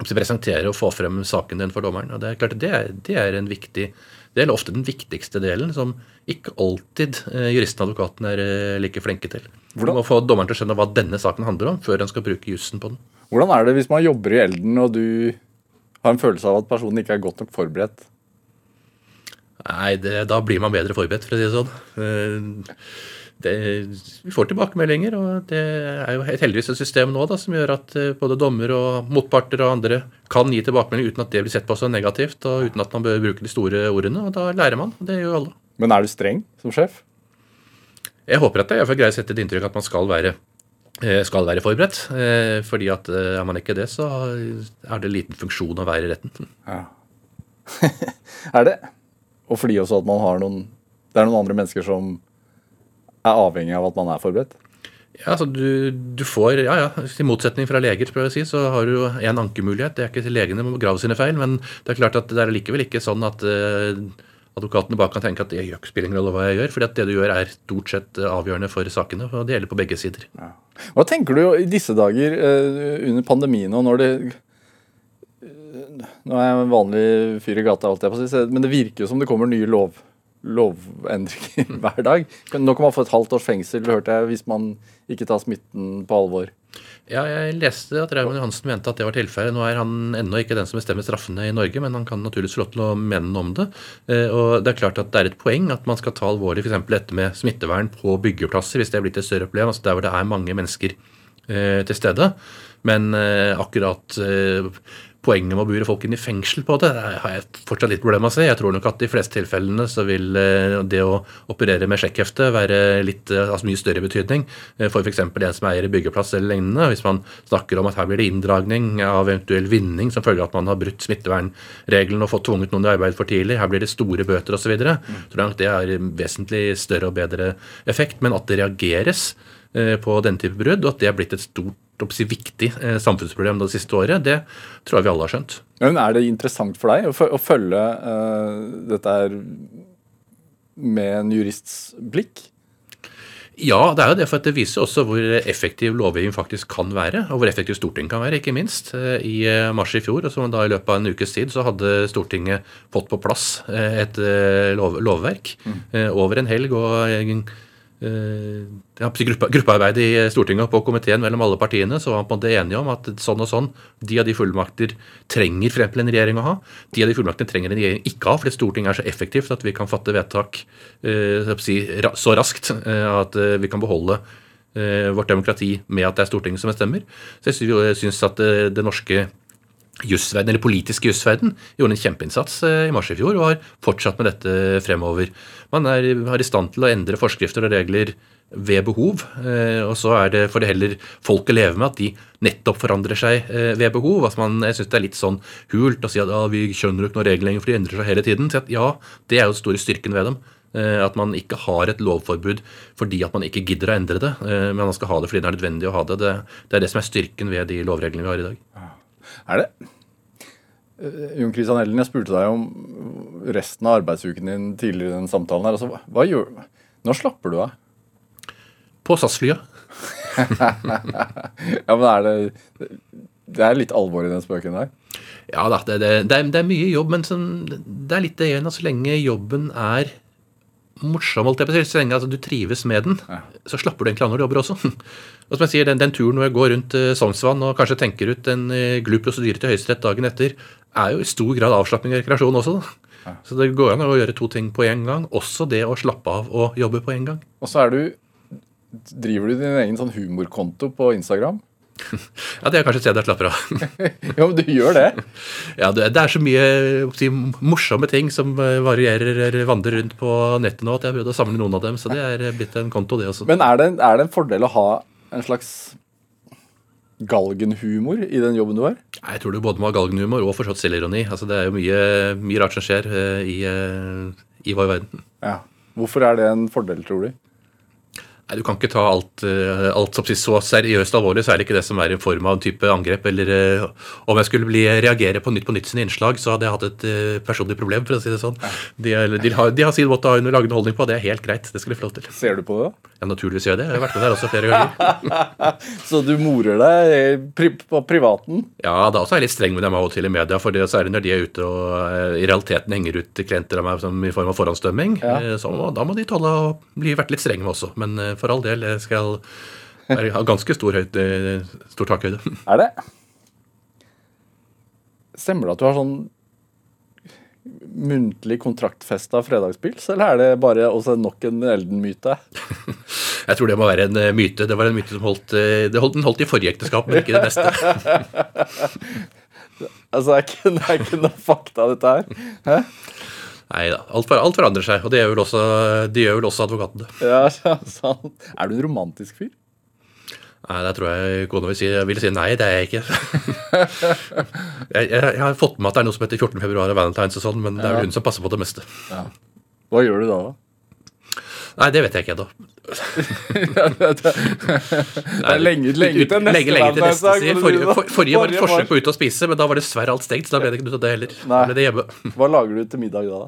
presentere og få frem saken din for dommeren. Og Det er klart det er, det er en viktig del, ofte den viktigste delen, som ikke alltid eh, juristen og advokaten er eh, like flinke til. Hvordan? Du må få dommeren til å skjønne hva denne saken handler om, før han skal bruke jussen på den. Hvordan er det hvis man jobber i Elden, og du har en følelse av at personen ikke er godt nok forberedt? Nei, det, da blir man bedre forberedt, for å si det sånn. Eh, det, vi får tilbakemeldinger, og det er jo heldigvis et system nå da, som gjør at eh, både dommer og motparter og andre kan gi tilbakemelding uten at det blir sett på så negativt, og uten at man bør bruke de store ordene. og Da lærer man. og Det gjør jo alle. Men er du streng som sjef? Jeg håper at jeg greier å sette et inntrykk at man skal være skal være forberedt. Eh, fordi at eh, er man ikke det, så er det liten funksjon å være i retten. Ja. <laughs> er det? Og fordi også at man har noen Det er noen andre mennesker som er avhengig av at man er forberedt? Ja, altså du, du får, ja ja, I motsetning fra leger prøver jeg å si, så har du en ankemulighet. Det er ikke legene må grave sine feil, men det er klart at det er likevel ikke sånn at uh, advokatene bak kan tenke at det spiller ingen rolle hva jeg gjør, fordi at det du gjør er stort sett eh, avgjørende for sakene. og Det gjelder på begge sider. Ja. Hva tenker du i disse dager uh, under pandemien og når det uh, Nå er jeg en vanlig fyr i gata, alt jeg på men det virker jo som det kommer nye lov, lovendringer <laughs> hver dag. Nå kan man få et halvt års fengsel, hørte jeg, hvis man ikke tar smitten på alvor. Ja, jeg leste at Raymond Johansen mente at det var tilfellet. Nå er han ennå ikke den som bestemmer straffene i Norge, men han kan naturligvis få lov til å mene noe om det. Eh, og det er klart at det er et poeng at man skal ta alvorlig f.eks. dette med smittevern på byggeplasser, hvis det er blitt et større problem. altså Der hvor det er mange mennesker eh, til stede. Men eh, akkurat poenget med å bure folk inn i fengsel på det, har jeg fortsatt litt problemer med å se. Jeg tror nok at i de fleste tilfellene så vil eh, det å operere med sjekkhefte være litt, eh, altså mye større betydning eh, for f.eks. en som eier byggeplass eller lignende. Hvis man snakker om at her blir det inndragning av eventuell vinning som følge av at man har brutt smittevernreglene og fått tvunget noen i arbeid for tidlig, her blir det store bøter osv. Mm. Tror jeg det har vesentlig større og bedre effekt. Men at det reageres på denne type brudd, og at det er blitt et stort si, viktig eh, samfunnsproblem det siste året. Det tror jeg vi alle har skjønt. Men Er det interessant for deg å, følge uh, dette her med en jurists blikk? Ja, det er jo det, for det viser også hvor effektiv lovgivning faktisk kan være. Og hvor effektiv Stortinget kan være, ikke minst. Eh, I mars i fjor, og så da i løpet av en ukes tid, så hadde Stortinget fått på plass et lov, lovverk mm. over en helg. og gruppe, gruppearbeid i Stortinget og på komiteen mellom alle partiene, så var man på det enige om at sånn og sånn, de av de fullmakter trenger for eksempel en regjering å ha. De av de fullmaktene trenger en regjering ikke ha, fordi Stortinget er så effektivt at vi kan fatte vedtak eh, så raskt eh, at eh, vi kan beholde vårt demokrati med at det er Stortinget som bestemmer. Så jeg syns at det norske jusverden, eller politiske jusverden gjorde en kjempeinnsats eh, i mars i fjor og har fortsatt med dette fremover. Man er, er i stand til å endre forskrifter og regler ved behov. Eh, og så er det for det heller folk å leve med at de nettopp forandrer seg eh, ved behov. at man, jeg syns det er litt sånn hult å si at ja, vi skjønner ikke noen regler lenger, for de endrer seg hele tiden. Så at, ja, det er jo den store styrken ved dem. At man ikke har et lovforbud fordi at man ikke gidder å endre det, men man skal ha det fordi det er nødvendig å ha det. Det, det er det som er styrken ved de lovreglene vi har i dag. Er det uh, Jon Christian Ellen, jeg spurte deg om resten av arbeidsuken din tidligere i den samtalen. her. Altså, hva, hva gjør, Når slapper du av? På SAS-flyet. <laughs> ja, men er det Det er litt alvor i den spøken der? Ja da, det, det, det, er, det er, mye jobb, men sånn, det er litt det igjen så lenge jobben er morsom, holdt jeg på å si, så lenge altså, du trives med den, ja. så slapper du egentlig av når du jobber også. <laughs> Og som jeg sier, Den, den turen hvor jeg går rundt uh, Sognsvann og kanskje tenker ut en uh, glup prosedyre til Høyesterett dagen etter, er jo i stor grad avslapping og rekreasjon også. da. Ja. Så det går an å gjøre to ting på en gang. Også det å slappe av og jobbe på en gang. Og så er du Driver du din egen sånn humorkonto på Instagram? <laughs> Ja, det er kanskje et sted jeg slapper av. <laughs> jo, men du gjør det. <laughs> Ja, det, det er så mye si, morsomme ting som eh, varierer eller vandrer rundt på nettet nå, at jeg har prøvd å samle noen av dem. Så det er blitt en konto, det også. Men er det, er det en fordel å ha en slags galgenhumor i den jobben du har? Jeg tror du både må ha galgenhumor og forstått selvironi. Altså, det er jo mye, mye rart som skjer uh, i, uh, i vår verden. Ja. Hvorfor er det en fordel, tror du? Nei, Du kan ikke ta alt, eh, alt som så seriøst alvorlig, så er det ikke det som er i form av en type angrep. Eller eh, om jeg skulle bli, reagere på Nytt på Nytt sine innslag, så hadde jeg hatt et eh, personlig problem, for å si det sånn. De, er- de, har, de har sin måte å lage underholdning på, det er helt greit. Det skal de få lov til. Ser du på det? Ja, naturligvis gjør jeg det. Jeg har vært med der også flere ganger. <laughs> Så du morer deg pri på privaten? Ja, da også er jeg litt streng med dem av og til i media, for det, særlig når de er ute og i realiteten henger ut klienter av meg som i form av forhåndsdømming. Ja. Så da må de tåle å bli vært litt strenge med også. Men for all del, jeg skal ha ganske stor, høyde, eh, stor takhøyde. Er det? Stemmer det at du har sånn muntlig kontraktfesta fredagspils, eller er det bare også nok en Elden-myte? <laughs> Jeg tror det må være en eh, myte. Det var en myte som holdt, eh, det holdt, den holdt i forrige ekteskap, men ikke det neste. <laughs> Altså, det er ikke, det er ikke noe fakta, dette her. Hæ? Nei da. Alt, for, alt forandrer seg, og det gjør vel også, det gjør vel også advokatene. Ja, <laughs> ja, sånn. Er du en romantisk fyr? Nei, Der tror jeg kona vil si, vil si nei, det er jeg ikke. <laughs> jeg, jeg, jeg har fått med at det er noe som heter 14. februar og Valentine's og sånn, men det er vel hun som passer på det meste. Hva gjør du da? da? Nei, det vet jeg ikke <laughs> ennå. det er lenge, lenge til neste Lenge, lenge til neste sier. Forrige, for, forrige var et forsøk på ute og spise, men da var dessverre alt stengt. Så da ble det ikke noe av det heller. Da ble det hjemme. Hva lager du til middag da?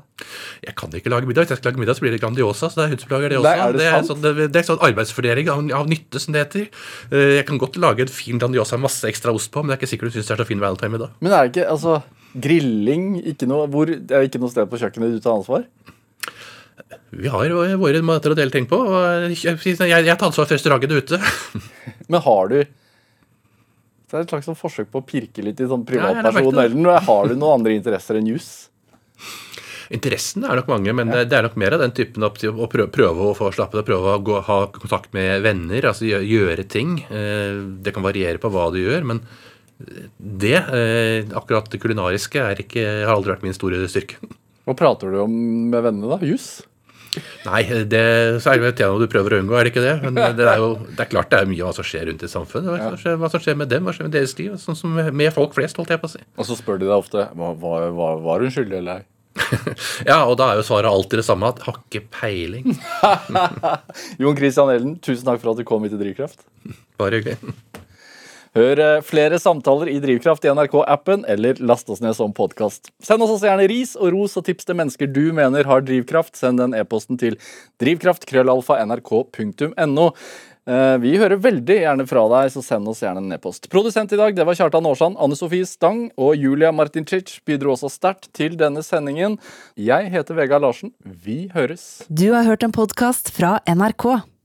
Jeg kan ikke lage middag. Hvis jeg skal lage middag, så blir det Grandiosa. Så det er hun som lager det også. Nei, er det det, er sånn, det, det er sånn arbeidsfordeling av, av nytte, som det heter. Eh, Jeg kan godt lage en fin Grandiosa med masse ekstra ost på, men det er ikke sikkert du syns det er så fin valentine-middag. Men er det ikke altså Grilling ikke noe, hvor, Det er ikke noe sted på kjøkkenet du tar ansvar? Vi har våre måter å dele ting på. og Jeg, jeg, jeg tar ansvar for restauranten ute. <laughs> Men har du Det er et slags sånn forsøk på å pirke litt i sånn Ja, privatperson. Ja, eller. Har du noen andre interesser enn juss? Interessen er nok mange, men det, det er nok mer av den typen å prøve, prøve å få slappe av, prøve å gå, ha kontakt med venner, altså gjøre, ting. Eh, Det kan variere på hva du gjør, men det, eh, akkurat det kulinariske, er ikke, har aldri vært min store styrke. Hva prater du om med vennene, da? Juss? Nei, det så er det et tema du prøver å unngå, er det ikke det? Men det er jo det er klart det er mye av hva som skjer rundt i samfunnet. Hva som skjer, hva som skjer med dem, hva som skjer med deres liv. Sånn som med folk flest, holdt jeg på å si. Og så spør de deg ofte var, var, var, var hun skyldig eller ei. <laughs> Ja, og da er jo svaret alltid det samme, at har ikke peiling. <laughs> Jon Christian Ellen, tusen takk for at du kom hit til Drivkraft. Bare hyggelig. Hør eh, flere samtaler i Drivkraft i NRK-appen, eller last oss ned som podkast. Send oss også gjerne ris og ros og tips til mennesker du mener har drivkraft. Send den e-posten til drivkraft.krøllalfa.nrk.no. Eh, Vi hører veldig gjerne fra deg, så send oss gjerne en e-post. Produsent i dag det var Kjartan Aarsand, Anne Sofie Stang og Julia Martincic bidro også sterkt til denne sendingen. Jeg heter Vegard Larsen. Vi høres. Du har hørt en podkast fra NRK.